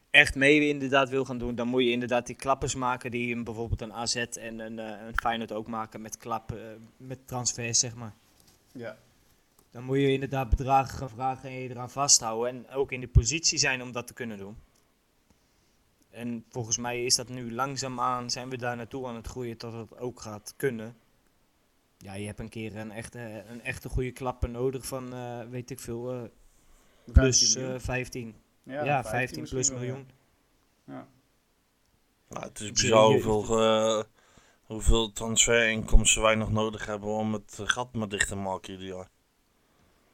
echt mee inderdaad wil gaan doen, dan moet je inderdaad die klappers maken die een, bijvoorbeeld een AZ en een, eh een Feyenoord ook maken met klappen, eh, met transfers zeg maar. Ja. Dan moet je inderdaad bedragen gaan vragen en je eraan vasthouden en ook in de positie zijn om dat te kunnen doen. En volgens mij is dat nu langzaamaan, zijn we daar naartoe aan het groeien tot het ook gaat kunnen. Ja, je hebt een keer een echte, een echte goede klapper nodig van, eh, weet ik veel, eh, plus 15 miljoen. eh 15. Ja, Ja, 15 misschien plus wel, ja. miljoen. Ja. Nou, het is bizar hoeveel, eh, hoeveel transferinkomsten wij nog nodig hebben om het gat maar dicht te maken ieder jaar.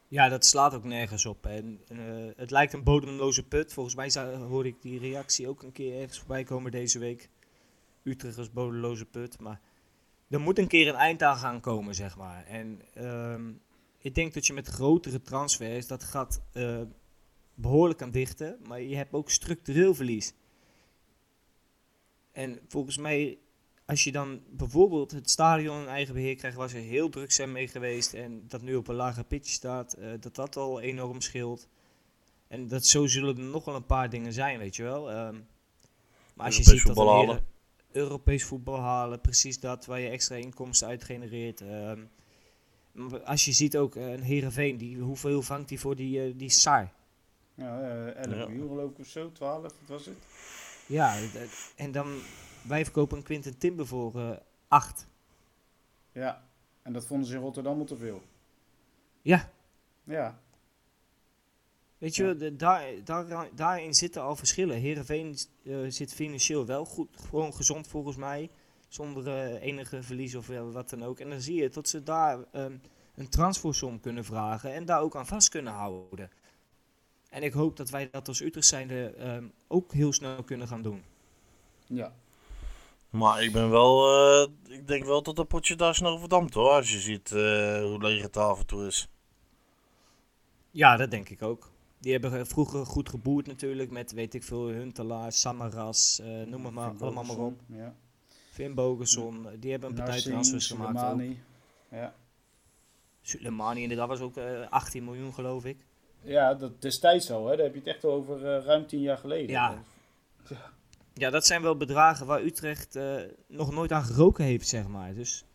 Ja, dat slaat ook nergens op. En, eh, het lijkt een bodemloze put. Volgens mij hoorde ik die reactie ook een keer ergens voorbij komen deze week. Utrecht als bodemloze put. Maar er moet een keer een eind aan gaan komen, zeg maar. En ehm, ik denk dat je met grotere transfers dat gat eh, behoorlijk kan dichten. Maar je hebt ook structureel verlies. En volgens mij als je dan bijvoorbeeld het stadion in eigen beheer krijgt, waar ze heel druk zijn mee geweest en dat nu op een lager pitje staat, eh, dat dat al enorm scheelt. En dat zo zullen er nog wel een paar dingen zijn, weet je wel. Ehm, maar als je ziet dat voetbal er halen. heren- Europees voetbal halen, precies dat, waar je extra inkomsten uit genereert. Ehm, als je ziet ook eh, een Herenveen, die, hoeveel vangt die voor die, eh, die Saar? Ja, eh 11 Ja. miljoen geloof ik of zo, 12, wat was het? Ja, en dan wij verkopen een Quinten Timber voor eh 8. Ja, en dat vonden ze in Rotterdam al te veel. Ja, Ja, Weet je, Ja. de- daar, daar, daarin zitten al verschillen. Herenveen zit financieel wel goed, gewoon gezond volgens mij. Zonder eh, enige verlies of eh, wat dan ook. En dan zie je dat ze daar ehm, een transfersom kunnen vragen en daar ook aan vast kunnen houden. En ik hoop dat wij dat als Utrecht zijnde ehm, ook heel snel kunnen gaan doen. ja. Maar ik ben wel, eh, ik denk wel dat dat potje daar snel verdampt hoor. Als je ziet eh, hoe leeg het af en toe is. Ja, dat denk ik ook. Die hebben vroeger goed geboerd natuurlijk met, weet ik veel, Huntelaar, Samaras, eh, noem het maar Finn allemaal maar op. Ja. Finn Bogerson, eh, die hebben een partij transfers gemaakt ook. Ja. Sulemani inderdaad was ook eh, 18 miljoen geloof ik. ja, dat destijds al, hè. Daar heb je het echt over ruim 10 jaar geleden. Ja. Ja, dat zijn wel bedragen waar Utrecht eh, nog nooit aan geroken heeft, zeg maar. Dus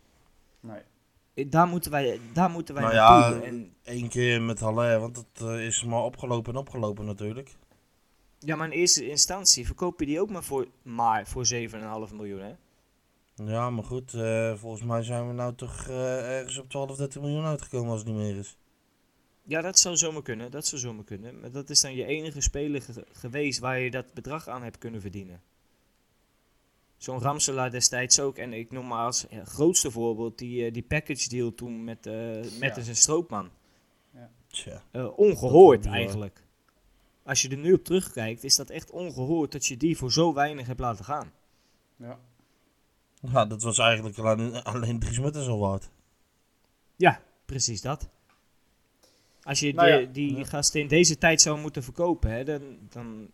Nee. daar moeten wij, daar moeten wij Nou naartoe. ja, En, één keer met Haller, want het eh, is maar opgelopen en opgelopen natuurlijk. ja, maar in eerste instantie verkoop je die ook maar voor, maar voor 7,5 miljoen, hè? Ja, maar goed, eh, volgens mij zijn we nou toch ergens op 12, 13 miljoen uitgekomen als het niet meer is. Ja, dat zou zomaar kunnen, dat zou zomaar kunnen. Maar dat is dan je enige speler ge- geweest waar je dat bedrag aan hebt kunnen verdienen. Zo'n Ramselaar destijds ook. En ik noem maar als ja, grootste voorbeeld die, eh, die package deal toen met, eh met Ja. zijn stroopman. Tja. Eh, ongehoord eigenlijk. Als je er nu op terugkijkt, is dat echt ongehoord dat je die voor zo weinig hebt laten gaan. Ja. Ja, dat was eigenlijk alleen, alleen Dries Mertens al waard. Ja, precies dat. Als je Nou die, ja. die Ja. gasten in deze tijd zou moeten verkopen, hè, dan, dan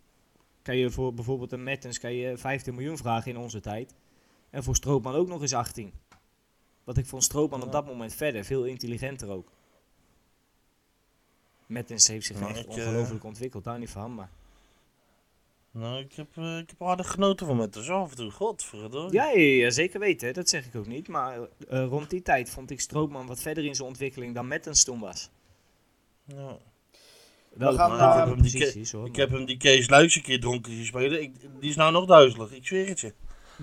kan je voor bijvoorbeeld een Mertens kan je 15 miljoen vragen in onze tijd. En voor Stroopman ook nog eens 18. Want ik vond Stroopman Ja. op dat moment verder veel intelligenter ook. Mertens heeft zich Nou, echt eh, ongelooflijk ontwikkeld, daar niet van. Maar Nou, ik heb, eh, ik heb aardig genoten van Mertens af en toe. Godverdomme. Ja, ja, ja, zeker weten. Dat zeg ik ook niet. Maar eh, rond die tijd vond ik Stroopman wat verder in zijn ontwikkeling dan Mertens toen was. Ja. Wel gaan naar- ik heb hem die posities, hoor. Ik maar- heb hem die Kees Luijs een keer dronken zien spelen. Ik, die is nou nog duizelig, ik zweer het je.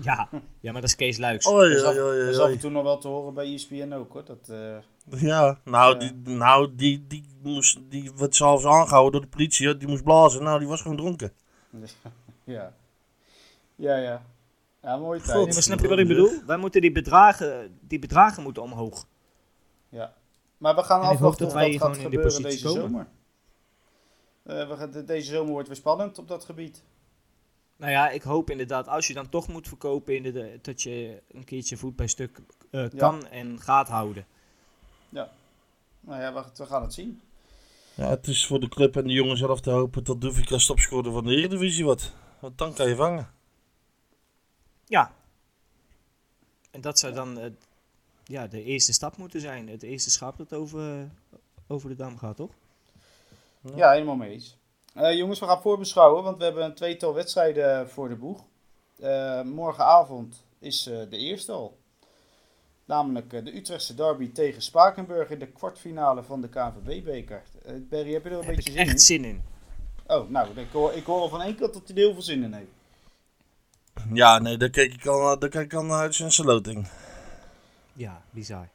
Ja, ja, maar dat is Kees Luiks. Oei, oei, dat is af en toe nog wel te horen bij ESPN ook, hoor. Dat, eh, Ja, nou, Ja. Die, nou die, die, moest, die werd zelfs aangehouden door de politie. hoor. Die moest blazen. Nou, die was gewoon dronken. ja. Ja, ja. Ja, mooie tijd. God. Nee, maar snap je wat ik bedoel? Wij moeten die bedragen, die bedragen moeten omhoog. Ja. Maar we gaan afwachten dat of dat gaat in gebeuren positie deze komen. zomer. Eh, we gaan, de- deze zomer wordt weer spannend op dat gebied. Nou ja, ik hoop inderdaad, als je dan toch moet verkopen, inderdaad, dat je een keertje voet bij stuk eh, kan en gaat houden. Nou ja, we, we gaan het zien. Ja, het is voor de club en de jongen zelf te hopen dat Doevikas topscorer van de Eredivisie wordt. Want dan kan je vangen. Ja. En dat zou dan eh, ja, de eerste stap moeten zijn. Het eerste schap dat over, over de dam gaat, toch? Ja, helemaal mee eens. Eh, jongens, we gaan voorbeschouwen, want we hebben een tweetal wedstrijden voor de boeg. Eh, morgenavond is eh, de eerste al. Namelijk eh, de Utrechtse derby tegen Spakenburg in de kwartfinale van de KNVB-beker. Eh Berry, heb je er een heb beetje ik zin in? echt zin in. Oh, nou, ik hoor, ik hoor al van één kant dat hij er heel veel zin in heeft. Ja, nee, daar kijk ik al, daar kijk ik al naar uit zijn loting. Ja, bizar.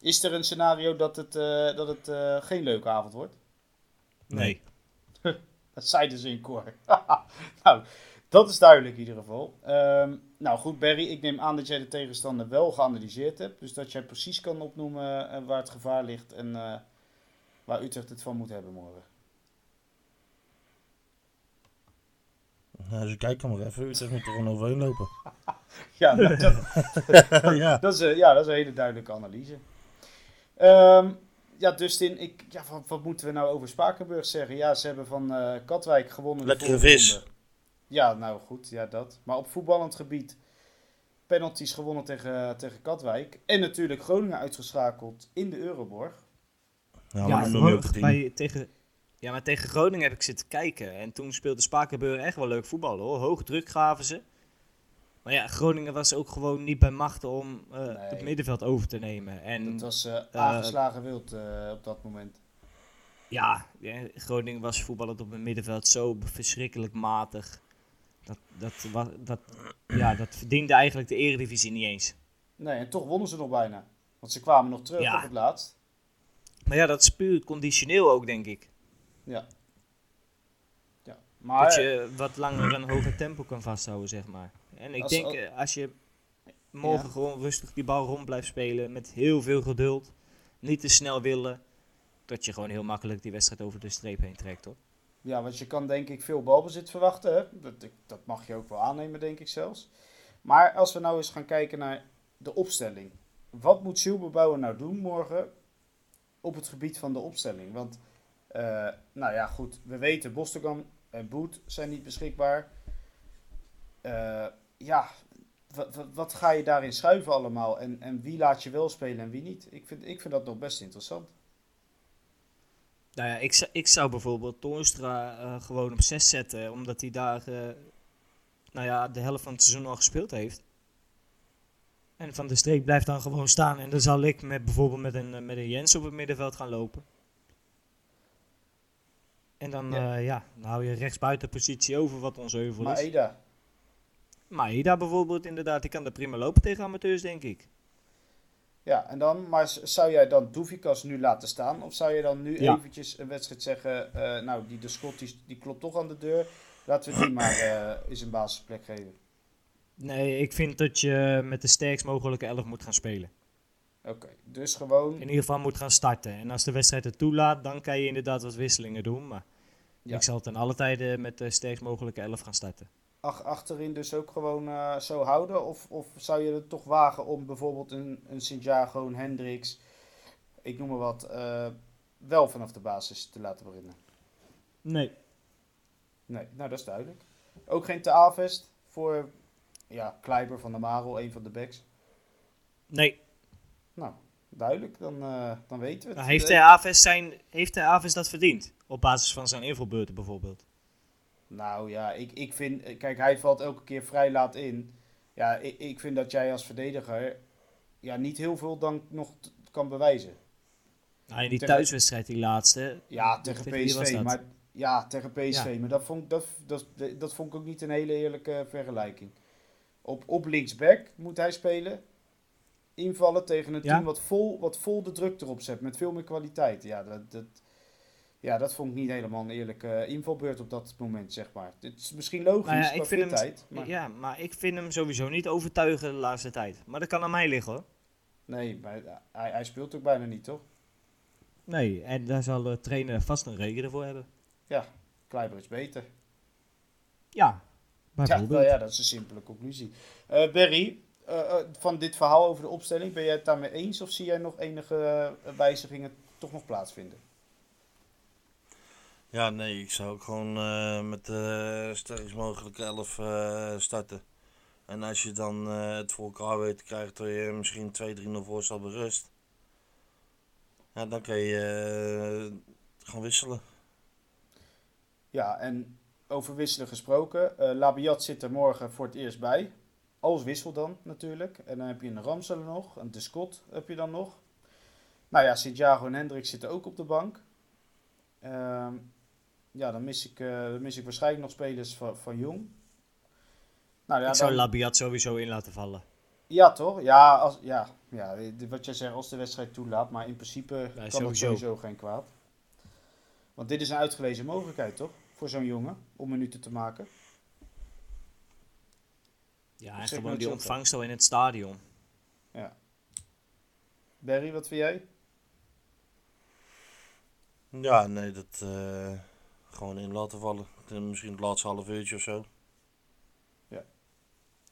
Is er een scenario dat het, eh, dat het eh, geen leuke avond wordt? Nee. Dat zeiden ze in koor. nou, dat is duidelijk in ieder geval. Ehm, nou goed, Barry, ik neem aan dat jij de tegenstander wel geanalyseerd hebt. Dus dat jij precies kan opnoemen eh, waar het gevaar ligt en eh, waar Utrecht het van moet hebben morgen. Nou, dus kijk maar even, Utrecht moet er gewoon overheen lopen. Ja, nou, dat, ja. dat is, eh, ja, dat is een hele duidelijke analyse. Ehm, ja, Dustin, ik, ja, wat, wat moeten we nou over Spakenburg zeggen? Ja, ze hebben van eh, Katwijk gewonnen. de Lekkere vis. ronde. Ja, nou goed, ja dat. Maar op voetballend gebied penalties gewonnen tegen, tegen Katwijk. En natuurlijk Groningen uitgeschakeld in de Euroborg. Nou, Ja, maar bij, tegen, ja, maar tegen Groningen heb ik zitten kijken. En toen speelde Spakenburg echt wel leuk voetbal hoor. Hoog druk gaven ze. Maar ja, Groningen was ook gewoon niet bij macht om eh, Nee. het middenveld over te nemen. En Dat was eh, aangeslagen wild eh, op dat moment. ja, Groningen was voetballend op het middenveld zo verschrikkelijk matig. Dat, dat, dat, ja, dat verdiende eigenlijk de eredivisie niet eens. Nee, en toch wonnen ze nog bijna. Want ze kwamen nog terug Ja. op het laatst. Maar ja, dat is puur conditioneel ook, denk ik. Ja. ja. Maar dat je wat langer een hoger tempo kan vasthouden, zeg maar. En ik Als- denk, als- eh, als je morgen Ja. gewoon rustig die bal rond blijft spelen, met heel veel geduld, niet te snel willen, dat je gewoon heel makkelijk die wedstrijd over de streep heen trekt, hoor. Ja, want je kan denk ik veel balbezit verwachten. Hè? Dat, dat mag je ook wel aannemen, denk ik zelfs. Maar als we nou eens gaan kijken naar de opstelling. Wat moet Silberbouwer nou doen morgen op het gebied van de opstelling? Want, eh, nou ja, goed. We weten, Bostogam en Boet zijn niet beschikbaar. Eh, ja, wat, ga je daarin schuiven allemaal? En, en wie laat je wel spelen en wie niet? Ik vind, ik vind dat nog best interessant. Nou ja, ik, zou- ik zou bijvoorbeeld Toornstra eh, gewoon op 6 zetten, omdat hij daar eh, nou ja, de helft van het seizoen al gespeeld heeft. En Van de Streek blijft dan gewoon staan en dan zal ik met, bijvoorbeeld met een, eh, met een Jens op het middenveld gaan lopen. En dan, Ja. ja. ja, dan hou je rechtsbuitenpositie over wat ons heuvel Maar is. Eda, Maeda bijvoorbeeld, inderdaad, die kan er prima lopen tegen amateurs, denk ik. Ja, en dan, maar zou jij dan Doevikas nu laten staan? Of zou je dan nu Ja. eventjes een wedstrijd zeggen, eh, nou, die de Scott die, die klopt toch aan de deur. Laten we die maar eh eens een basisplek geven. Nee, ik vind dat je met de sterkst mogelijke elf moet gaan spelen. Oké, dus gewoon, In ieder geval moet gaan starten. En als de wedstrijd het toelaat, dan kan je inderdaad wat wisselingen doen. Maar Ja. ik zal ten alle tijde met de sterkst mogelijke elf gaan starten. Ach, achterin dus ook gewoon eh, zo houden? Of, of zou je het toch wagen om bijvoorbeeld een, een Santiago, een Hendricks, ik noem maar wat, eh, wel vanaf de basis te laten beginnen? Nee. Nee, nou dat is duidelijk. Ook geen Te Avest voor, ja, Kleiber van der Marel, een van de backs. Nee. Nou, duidelijk, dan, eh, dan weten we het. Maar heeft, de Aves zijn, heeft de Aves dat verdiend? Op basis van zijn invalbeurten bijvoorbeeld. Nou ja, ik, ik vind, kijk, hij valt elke keer vrij laat in. Ja, ik, ik vind dat jij als verdediger ja, niet heel veel dan nog kan bewijzen. Nou, in die Tegen- thuiswedstrijd, die laatste. Ja, tegen PSV. Maar, ja, tegen PSV. Ja. Maar dat vond, ik- dat, dat, dat vond ik ook niet een hele eerlijke vergelijking. Op, op linksback moet hij spelen. Invallen tegen een Ja. team wat vol, wat vol de druk erop zet. Met veel meer kwaliteit. Ja, dat, dat, ja, dat vond ik niet helemaal een eerlijke invalbeurt op dat moment, zeg maar. Het is misschien logisch Nou ja, qua ik vind hem. Maar... ja, maar ik vind hem sowieso niet overtuigen de laatste tijd. Maar dat kan aan mij liggen hoor. Nee, maar hij, hij speelt ook bijna niet, toch? Nee, en daar zal de trainer vast een reden voor hebben. Kleiber is beter. Ja, Ja, nou ja, dat is een simpele conclusie. Eh Berry, eh, eh, van dit verhaal over de opstelling, ben jij het daarmee eens of zie jij nog enige eh, wijzigingen toch nog plaatsvinden? Ja, nee, ik zou ook gewoon eh, met de sterkst mogelijke elf eh, starten. En als je dan eh, het voor elkaar weet te krijgen dat je misschien 2-3-0 voor staat bij rust. Ja, dan kan je eh, gaan wisselen. Ja, en over wisselen gesproken. eh Labiat zit er morgen voor het eerst bij. Als wissel dan natuurlijk. En dan heb je een Ramselen nog. Een De heb je dan nog. Nou ja, Santiago en Hendrik zitten ook op de bank. Ehm, ja, dan mis, ik, eh, dan mis ik waarschijnlijk nog spelers van, van Jong. Nou ja, ik zou dan- Labiat sowieso in laten vallen. ja, toch? Ja, als, ja, ja, wat jij zegt, als de wedstrijd toelaat. Maar in principe kan het sowieso. sowieso geen kwaad. Want dit is een uitgelezen mogelijkheid, toch? Voor zo'n jongen, om minuten te maken. Ja, en gewoon die zo, ontvangst al in het stadion. Barry, wat vind jij? Ja, nee, dat eh, gewoon in laten vallen. Eh, Misschien het laatste half uurtje of zo. Ja.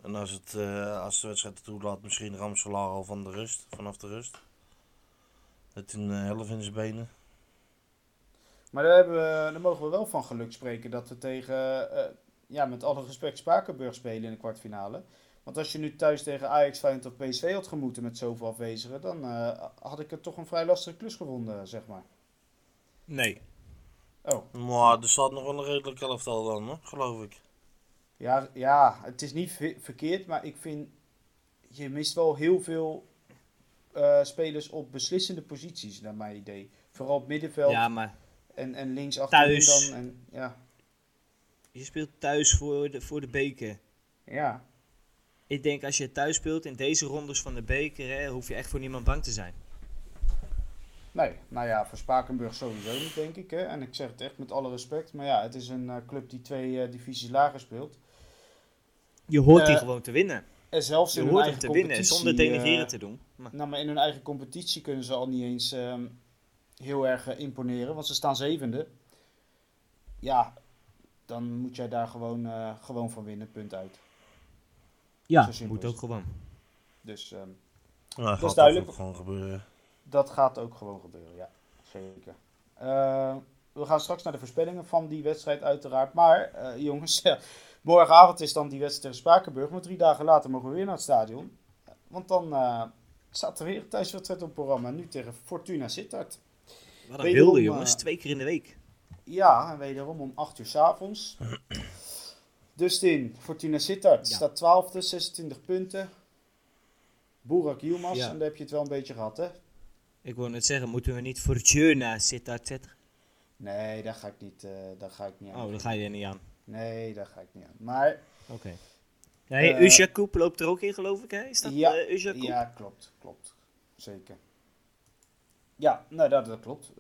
En als, het, eh, als de wedstrijd het toelaat, misschien Ramselaar al van de rust, vanaf de rust. Met een eh, helft in zijn benen. Maar daar, hebben we, daar mogen we wel van geluk spreken dat we tegen, eh, ja, met alle respect, Spakenburg spelen in de kwartfinale. Want als je nu thuis tegen Ajax, Feyenoord of PSV had gemoeten met zoveel afwezigen, dan eh, had ik het toch een vrij lastige klus gevonden, zeg maar. Nee. Oh, Maar er staat nog wel een redelijk elftal dan, hoor, geloof ik. ja, ja, het is niet ve- verkeerd, maar ik vind, je mist wel heel veel eh, spelers op beslissende posities, naar mijn idee. Vooral op middenveld Ja, maar en, en links achterin dan. En, ja, je speelt thuis voor de, voor de beker. ja, Ik denk als je thuis speelt in deze rondes van de beker, hè, hoef je echt voor niemand bang te zijn. Nee, nou ja, voor Spakenburg sowieso niet, denk ik. Hè? En ik zeg het echt met alle respect. Maar ja, het is een eh, club die twee eh, divisies lager speelt. Je hoort die Eh, gewoon te winnen. En zelfs Je in hun hoort hem eigen te winnen competitie... zonder denigreren eh, te doen. Maar, nou, maar in hun eigen competitie kunnen ze al niet eens ehm, heel erg imponeren. Want ze staan zevende. Ja, dan moet jij daar gewoon, eh, gewoon van winnen, punt uit. ja, zo simpel moet is ook gewoon. Dus ehm, Ja, is gaat duidelijk. ook gewoon gebeuren. Dat gaat ook gewoon gebeuren, ja. Zeker. Eh, we gaan straks naar de voorspellingen van die wedstrijd uiteraard. Maar eh, jongens, ja, morgenavond is dan die wedstrijd tegen Spakenburg. Maar drie dagen later mogen we weer naar het stadion. Want dan eh, staat er weer een thuiswedstrijd op het programma. Nu tegen Fortuna Sittard. Wat een wilde jongens, twee keer in de week. Ja, en wederom om 8 uur s avonds. Dustin, Fortuna Sittard Ja. staat 12e, 26 punten. Burak Yilmaz, Ja. en daar heb je het wel een beetje gehad, hè? Ik wil net zeggen, moeten we niet Fortuna zitten zetten? Nee, daar ga ik niet, eh, daar ga ik niet aan. Oh, daar ga je er niet aan. Nee, daar ga ik niet aan. Maar Oké. Nee, Usha Koep loopt er ook in, geloof ik, hè? Is dat Ja, Usha Koep? ja, klopt, klopt. Zeker. Ja, nou dat, dat klopt.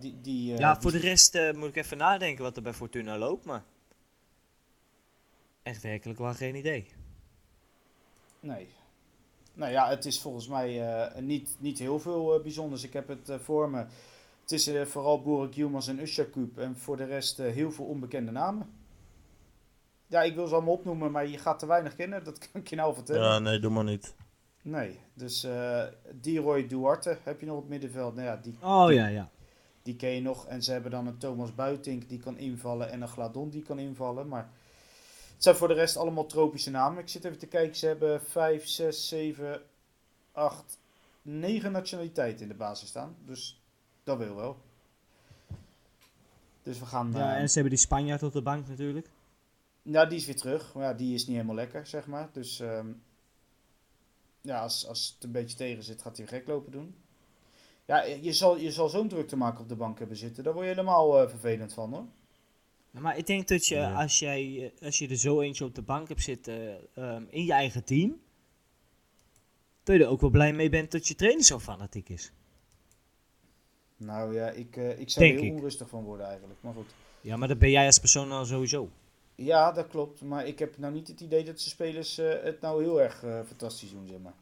Die, die, Ja, die- voor de rest moet ik even nadenken wat er bij Fortuna loopt, maar... Echt werkelijk wel geen idee. Nee. Nou ja, het is volgens mij eh, niet, niet heel veel eh, bijzonders. Ik heb het eh, voor me. Het is vooral Borik Yilmaz en Ushakup. En voor de rest eh, heel veel onbekende namen. Ja, ik wil ze allemaal opnoemen, maar je gaat te weinig kennen. Dat kan ik je nou vertellen. Ja, nee, doe maar niet. Nee, dus eh Diroy Duarte heb je nog op het middenveld. Nou ja, die, Oh ja, ja. Die ken je nog. En ze hebben dan een Thomas Buitink die kan invallen en een Gladon die kan invallen. Maar het zijn voor de rest allemaal tropische namen. Ik zit even te kijken. Ze hebben 5, 6, 7, 8, 9 nationaliteiten in de basis staan. Dus dat wil wel. Dus we gaan... Ja, eh, en ze hebben die Spanjaard op de bank natuurlijk. nou, die is weer terug. Maar ja, die is niet helemaal lekker, zeg maar. Dus ehm, ja, als, als het een beetje tegen zit, gaat hij gek lopen doen. Ja, je zal, je zal zo'n druk te maken op de bank hebben zitten. Daar word je helemaal eh, vervelend van, hoor. Maar ik denk dat je, Ja. als, jij, eh, als je er zo eentje op de bank hebt zitten ehm, in je eigen team, dat je er ook wel blij mee bent dat je trainer zo fanatiek is. Nou ja, ik, eh, ik zou er heel ik. onrustig van worden eigenlijk. Maar goed. Ja, maar dat ben jij als persoon al sowieso. Ja, dat klopt. Maar ik heb nou niet het idee dat de spelers eh, het nou heel erg eh, fantastisch doen, zeg maar.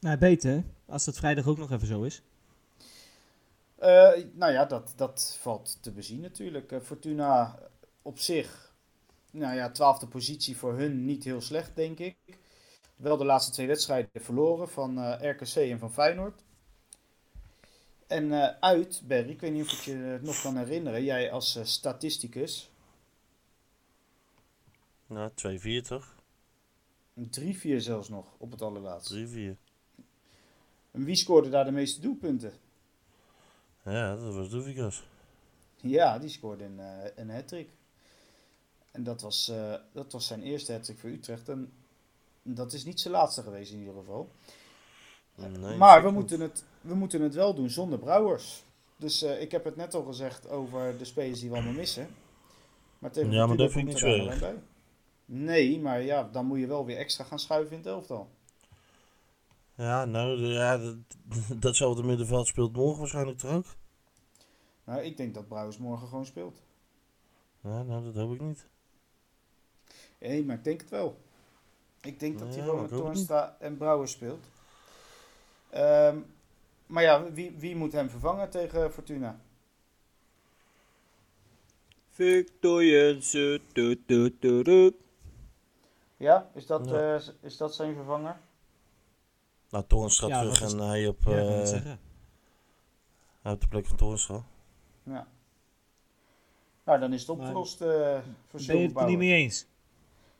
Nou, beter als dat vrijdag ook nog even zo is. Eh, nou ja, dat, dat valt te bezien natuurlijk. Eh, Fortuna op zich, nou ja, twaalfde positie voor hun niet heel slecht, denk ik. Wel de laatste twee wedstrijden verloren van eh, RKC en van Feyenoord. En uit, Berry, ik weet niet of ik je het nog kan herinneren. Jij als statisticus. Ja, 2-4 toch? Een 3-4 zelfs nog op het allerlaatste. 3-4. En wie scoorde daar de meeste doelpunten? Ja, dat was Doevikas. Ja, die scoorde een, eh een hat-trick. En dat was, eh, dat was zijn eerste hat-trick voor Utrecht. En dat is niet zijn laatste geweest in ieder geval. Nee, maar we moeten, het, we moeten het wel doen zonder Brouwers. Dus eh, ik heb het net al gezegd over de spelers die we allemaal missen. Maar tegen Ja, maar dat vind ik niet zo. Nee, maar ja, dan moet je wel weer extra gaan schuiven in het elftal. Ja, nou, ja, dat, datzelfde middenveld speelt morgen waarschijnlijk toch ook? Nou, ik denk dat Brouwers morgen gewoon speelt. Ja, nou, dat hoop ik niet. Nee, maar ik denk het wel. Ik denk dat hij Ja, gewoon Toornstra en Brouwers speelt. Ehm, maar ja, wie, wie moet hem vervangen tegen Fortuna? Victor Jensen. Ja, is dat, Ja. eh, is dat zijn vervanger? Nou, Toornstra Ja, terug en hij op, Ja, eh, zeggen. hij op de plek van Toornstra. Ja. Nou, dan is het opgelost eh voor Ben je het er niet mee eens?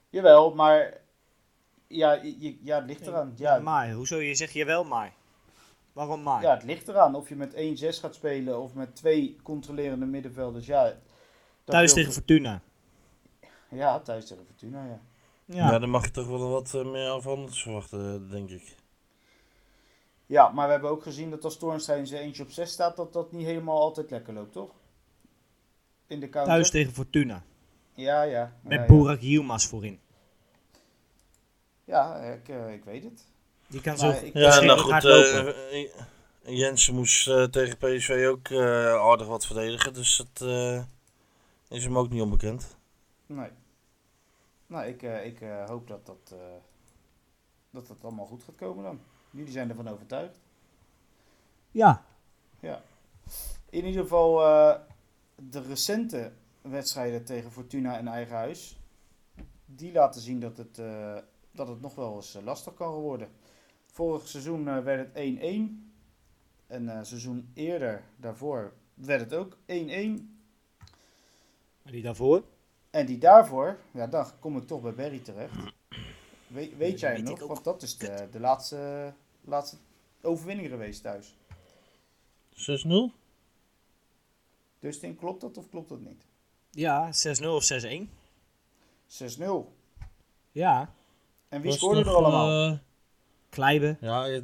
Jawel, maar ja, je, ja, het ligt eraan. Ja, Maar, hoezo? Je zegt jawel maar. Waarom maar? ja, het ligt eraan of je met 1-6 gaat spelen of met twee controlerende middenvelders. Ja, Thuis tegen Fortuna. Ja, thuis tegen Fortuna, ja. Ja. Ja. dan mag je toch wel wat eh, meer afhandels verwachten, eh, denk ik. Ja, maar we hebben ook gezien dat als Toornstra in zijn eentje op 6 staat, dat dat niet helemaal altijd lekker loopt, toch? In de counter. Thuis tegen Fortuna. Ja, ja. Met ja, ja. Burak Yilmaz voorin. Ja, ik, eh, ik weet het. Die kan Maar zo ik- Ja, nou ook goed, hard lopen. eh, eh, Jensen moest eh, tegen PSV ook eh, aardig wat verdedigen, dus dat eh, is hem ook niet onbekend. Nee. Nou, ik, eh, ik eh, hoop dat dat, eh, dat dat allemaal goed gaat komen dan. Jullie zijn ervan overtuigd. Ja. In ieder geval eh, de recente wedstrijden tegen Fortuna in eigen huis. Die laten zien dat het, eh, dat het nog wel eens eh, lastig kan worden. Vorig seizoen werd het 1-1. En eh seizoen eerder daarvoor werd het ook 1-1. Maar die daarvoor? En die daarvoor, ja, dan kom ik toch bij Berry terecht. weet weet jij weet nog? Want dat is de, de laatste, laatste overwinning geweest thuis. 6-0? Dustin, klopt dat of klopt dat niet? Ja, 6-0 of 6-1. 6-0. Ja. En wie Was scoorde er allemaal? eh, Kleiben. ja, eh,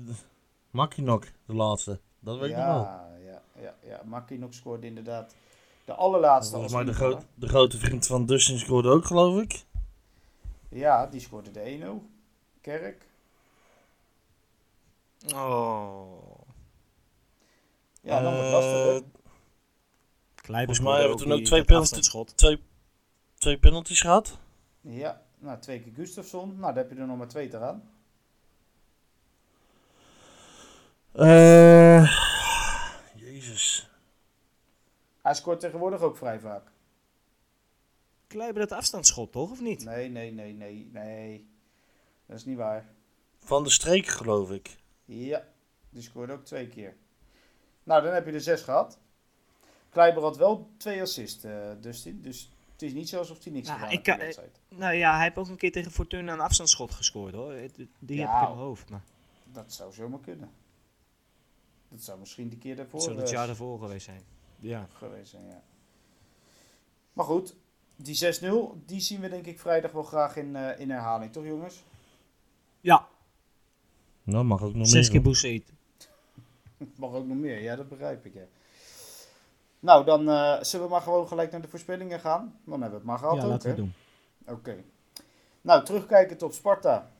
Makinok, de laatste. Dat weet ik nog wel. ja, ja, ja, ja. Makinok scoorde inderdaad de allerlaatste. Volgens mij de, groot, de grote vriend van Dustin scoorde ook, geloof ik. Ja, die scoorde de 1-0. Kerk. Oh. Ja, dan wordt Eh, het lastig. Kleiben Volgens mij hebben we toen ook twee afstandsschot. Twee, twee penalties gehad. Ja, nou twee keer Gustafsson. Nou, daar heb je er nog maar twee te gaan. Eh, Jezus. Hij scoort tegenwoordig ook vrij vaak. Kleiben dat afstandsschot, toch? Of niet? Nee, nee, nee, nee, nee. Dat is niet waar. Van de streek, geloof ik. Ja, die scoorde ook twee keer. Nou, dan heb je er zes gehad. Kleiber had wel twee assists, eh Dustin. Dus het is niet zo alsof hij niks Nou, gedaan ik kan- wedstrijd. Nou ja, hij heeft ook een keer tegen Fortuna een afstandsschot gescoord, hoor. Die heb ik in mijn hoofd. Maar Dat zou zomaar kunnen. Dat zou misschien de keer daarvoor het zou het eh, jaar daarvoor geweest zijn. Ja. geweest zijn, ja. Maar goed, die 6-0, die zien we denk ik vrijdag wel graag in, eh, in herhaling, toch jongens? Ja, Nou, mag ook nog zes meer. keer Boussaïd. Mag ook nog meer, ja, dat begrijp ik, ja. Nou, dan eh, zullen we maar gewoon gelijk naar de voorspellingen gaan. Dan hebben we het maar gehad Ja, ook, laten we hè? het doen. Oké. Nou, terugkijkend op Sparta.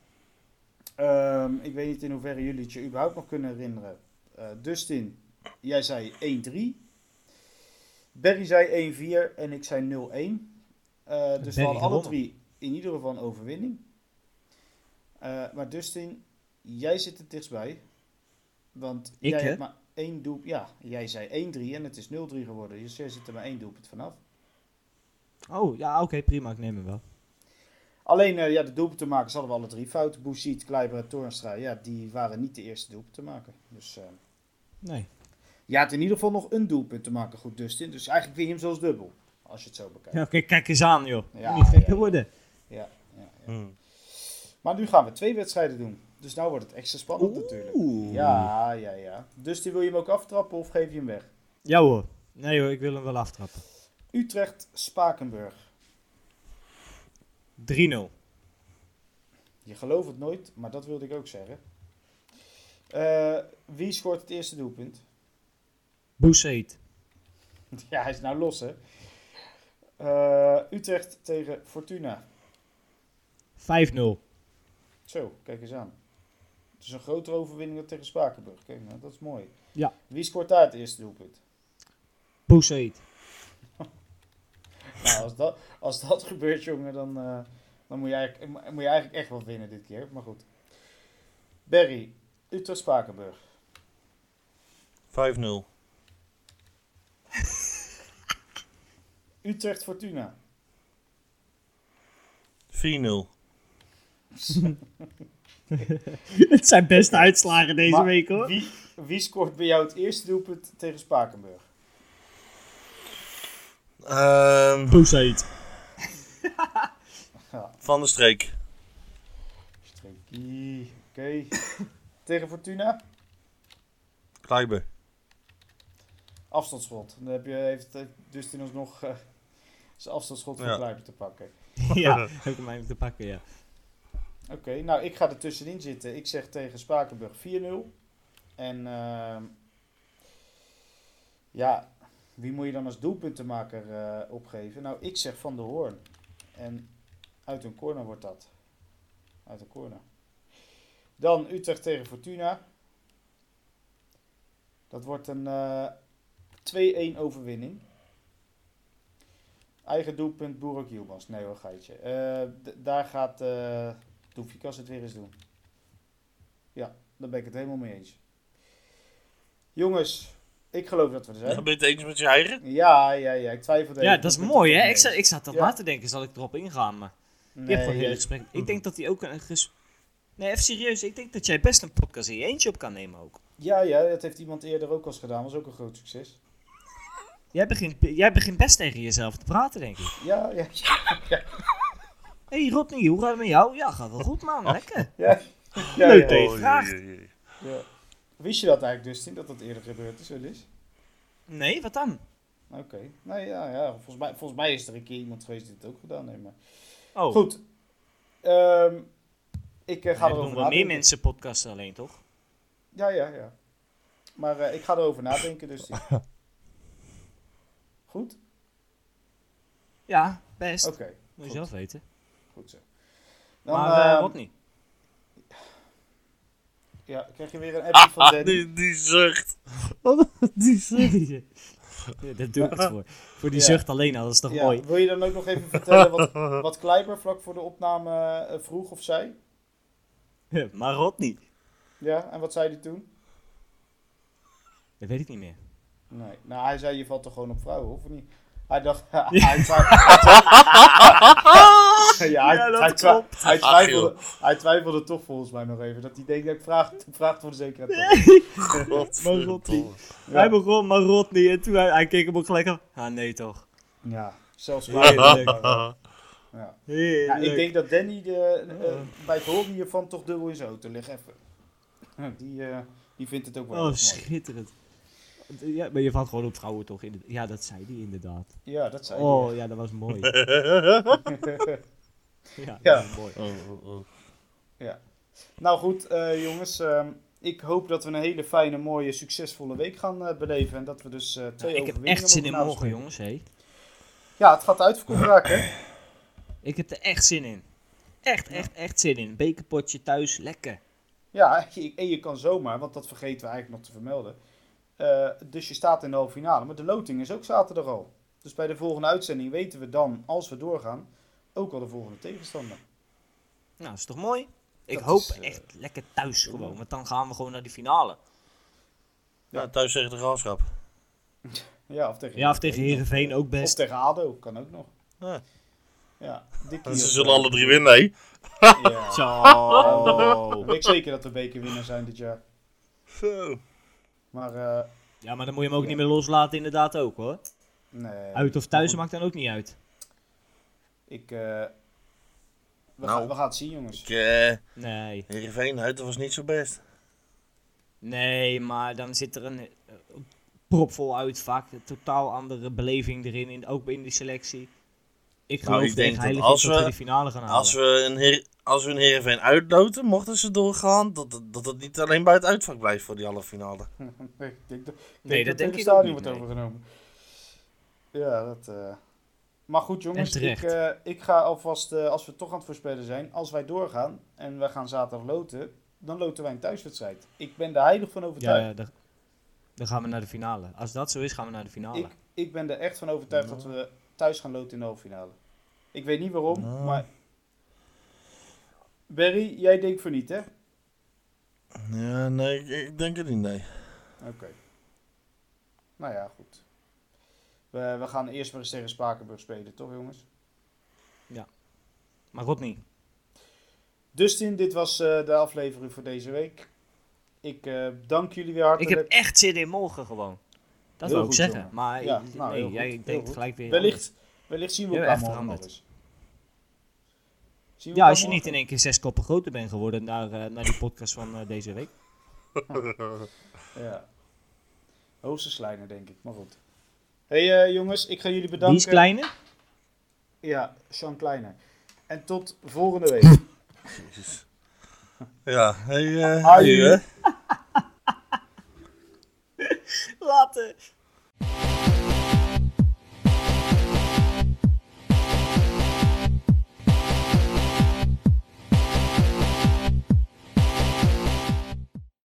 Ehm, ik weet niet in hoeverre jullie het je überhaupt nog kunnen herinneren. Eh, Dustin, jij zei 1-3. Berry zei 1-4 en ik zei 0-1. Eh, dus we hadden alle drie in ieder geval een overwinning. Eh, maar Dustin, jij zit het dichtstbij. Want Ik, jij hè? hebt maar één doelpunt. Ja, jij zei 1-3 en het is 0-3 geworden. Dus jij zit er maar één doelpunt vanaf. Oh, ja, oké, prima. Ik neem hem wel. Alleen eh, ja, de doelpuntenmakers hadden we alle drie fouten. Bouchit, Kleiber en Toornstra. Ja, die waren niet de eerste doelpuntenmaker. Dus eh Nee. je had in ieder geval nog een doelpunt te maken, goed Dustin. Dus eigenlijk vind je hem zelfs dubbel. Als je het zo bekijkt. Ja, kijk, kijk eens aan, joh. Ja, Niet gek ja, ja. worden. Ja, ja, ja. Hmm. Maar nu gaan we twee wedstrijden doen. Dus nou wordt het extra spannend natuurlijk. Ja, ja, ja. Dus die wil je hem ook aftrappen of geef je hem weg? Ja hoor. Nee hoor, ik wil hem wel aftrappen. 3-0. Utrecht-Spakenburg. Je gelooft het nooit, maar dat wilde ik ook zeggen. Eh, wie scoort het eerste doelpunt? Boussaid. Ja, hij is nou los, hè? Eh, Utrecht tegen Fortuna. 5-0. Zo, kijk eens aan. Het is een grotere overwinning dan tegen Spakenburg. Kijk, nou, dat is mooi. Ja. Wie scoort daar het eerste doelpunt? Boussaid. Nou, als dat, als dat gebeurt, jongen, dan, eh, dan moet, je eigenlijk, moet je eigenlijk echt wel winnen dit keer. Maar goed. Berry, Utrecht-Spakenburg. 5-0. Utrecht-Fortuna. 4-0. het zijn beste uitslagen deze Maar week hoor. Wie, wie scoort bij jou het eerste doelpunt tegen Spakenburg? Ehm Boussaid. van de streek. Streekie. Oké. tegen Fortuna? Kleiber. Afstandsschot. Dan heb je, heeft Dustin ons nog eh, zijn afstandsschot van Ja. Kleiber te pakken. ja, heb ik hem te pakken, ja. Oké, nou ik ga er tussenin zitten. Ik zeg tegen Spakenburg 4-0. En ehm, ja, wie moet je dan als doelpuntenmaker eh, opgeven? Nou, ik zeg Van der Hoorn. En uit een corner wordt dat. Uit een corner. Dan Utrecht tegen Fortuna. Dat wordt een eh 2-1 overwinning. Eigen doelpunt Boerak Yilmaz. Nee hoor, geitje. Eh, daar gaat eh Doefikas het weer eens doen. Ja, daar ben ik het helemaal mee eens. Jongens, ik geloof dat we er zijn. Ben je het eens met je eigen? Ja, ja, ja. Ik twijfelde Ja, even. dat is mooi hè. Ik zat, ik zat toch Ja. na te denken, zal ik erop ingaan, maar... Je hebt wel ja. gesprek. Ik denk dat hij ook een ges... Nee, even serieus. Ik denk dat jij best een podcast in je eentje op kan nemen ook. Ja, ja, dat heeft iemand eerder ook al eens gedaan. Was ook een groot succes. Jij begint, jij begint best tegen jezelf te praten, denk ik. Ja, ja, ja. Hé, hey, Rodney, hoe gaat het met jou? Ja, gaat wel goed, man. Lekker. ja, ja, Leuk, ja, ja. Ja. Wist je dat eigenlijk, Dustin, dat dat eerder gebeurd is, wel eens? Nee, wat dan? Oké. Nou ja, ja volgens, mij, volgens mij is er een keer iemand geweest die het ook gedaan heeft. Maar... Oh, Goed. Ehm, ik eh, ga er erover doen wel meer nadenken. mensen podcasten alleen, toch? Ja, ja, ja. Maar eh, ik ga erover nadenken, dus. Goed? Ja, best. Oké, Moet je zelf weten. Goed zo. Dan maar eh ehm, Rodney. ja, krijg je weer een appje van Danny. die, die zucht. Die zucht. Ja, dat doe ik het voor. Voor die Ja. zucht alleen al, dat is toch Ja, mooi? wil je dan ook nog even vertellen wat, wat Kleiber vlak voor de opname eh, vroeg of zei? maar Rodney. Ja, en wat zei hij toen? Dat weet ik niet meer. Nee, nou hij zei je valt toch gewoon op vrouwen, of niet? Hij dacht, hij, twijfelde, hij twijfelde toch volgens mij nog even. Dat hij denkt dat ik vraag, vraag voor de zekerheid. toch. Godverdomme. Ja. Hij begon maar Rodney en toen hij, hij keek hem ook gelijk aan. Ah, nee toch. Ja, zelfs Heerlijk. Ja. Ja, ik denk dat Danny de, eh, bij het horen hiervan toch dubbel in zijn auto ligt. Even. Die, eh, die vindt het ook wel Oh, schitterend. Ja, maar je valt gewoon op vrouwen toch? In de, ja, dat zei hij inderdaad. Ja, dat zei Oh, ja, dat was mooi. Ja, Ja. dat was mooi. Oh, oh, oh. Nou goed, eh, jongens. ehm, ik hoop dat we een hele fijne, mooie, succesvolle week gaan eh, beleven. En dat we dus eh, twee ik heb echt zin in mogen morgen, jongens. Hé. Ja, het gaat uitverkocht raken, hè? Ik heb er echt zin in. Echt, echt, echt zin in. Bekerpotje thuis, lekker. Ja, je- en je kan zomaar, want dat vergeten we eigenlijk nog te vermelden. Eh, dus je staat in de halve finale, maar de loting is ook zaterdag al. Dus bij de volgende uitzending weten we dan, als we doorgaan, ook al de volgende tegenstander. Nou, dat is toch mooi? Ik Dat hoop is, eh, echt lekker thuis gewoon, want dan gaan we gewoon naar die finale. Ja, thuis tegen de graafschap. Ja, of tegen, Ja, of tegen Heerenveen. Ook Of best. tegen ADO, kan ook nog. Ja. Ja, Dikkie Ze of, zullen eh, alle drie winnen, hè? Ja. Zo. Ik weet zeker dat we bekerwinnaar zijn dit jaar. Zo. Maar eh, Ja, maar dan moet je hem ook niet meer loslaten inderdaad ook hoor. nee. Uit of thuis maakt dan ook niet uit. Ik, eh, we, Nou. gaan, we gaan het zien, jongens. Ik, eh, Nee. Heerenveen uit, dat was niet zo best. Nee, maar dan zit er een eh, propvol uitvak. Een totaal andere beleving erin, in, ook in die selectie. Ik Nou, geloof ik er denk dat als dat we de finale gaan halen. Als we een, heer, als we een Heerenveen uitloten, mochten ze doorgaan, dat, dat het niet alleen bij het uitvak blijft voor die halve finale. nee, ik denk dat, ik nee, denk dat het denk hele ik stadion wordt nee. overgenomen. Ja, dat... eh, Maar goed, jongens. Ik, eh, ik ga alvast, eh, als we toch aan het voorspellen zijn, als wij doorgaan en we gaan zaterdag loten, dan loten wij een thuiswedstrijd. Ik ben er heilig van Ja, overtuigd. ja dan, dan gaan we naar de finale. Als dat zo is, gaan we naar de finale. Ik, ik ben er echt van overtuigd dat we thuis gaan loten in de halve finale. Ik weet niet waarom, Nou. maar... Barry, jij denkt voor niet, hè? Ja, nee, ik, ik denk het niet, nee. Oké. Nou ja, goed. We, we gaan eerst maar eens tegen Spakenburg spelen, toch jongens? Maar Rodney, Dustin, dit was eh, de aflevering voor deze week. Ik eh, dank jullie weer ik hartelijk. heb echt zin in morgen gewoon. Dat Heel wil ik goed, zeggen. jongen. Maar Ja, nee, nou, goed, jij denkt gelijk weer anders. wellicht, wellicht zien we elkaar morgen nog veranderd. eens. Zien we Ja, als je niet in één keer zes koppen groter bent geworden naar, eh, naar die podcast van eh, deze week. Ja. Hoogstens kleiner, denk ik. Maar goed. hey, eh, jongens, ik ga jullie bedanken. Die is kleine? Ja, Sean Kleiner. En tot volgende week. Jezus. Ja, hey, eh hè? Later.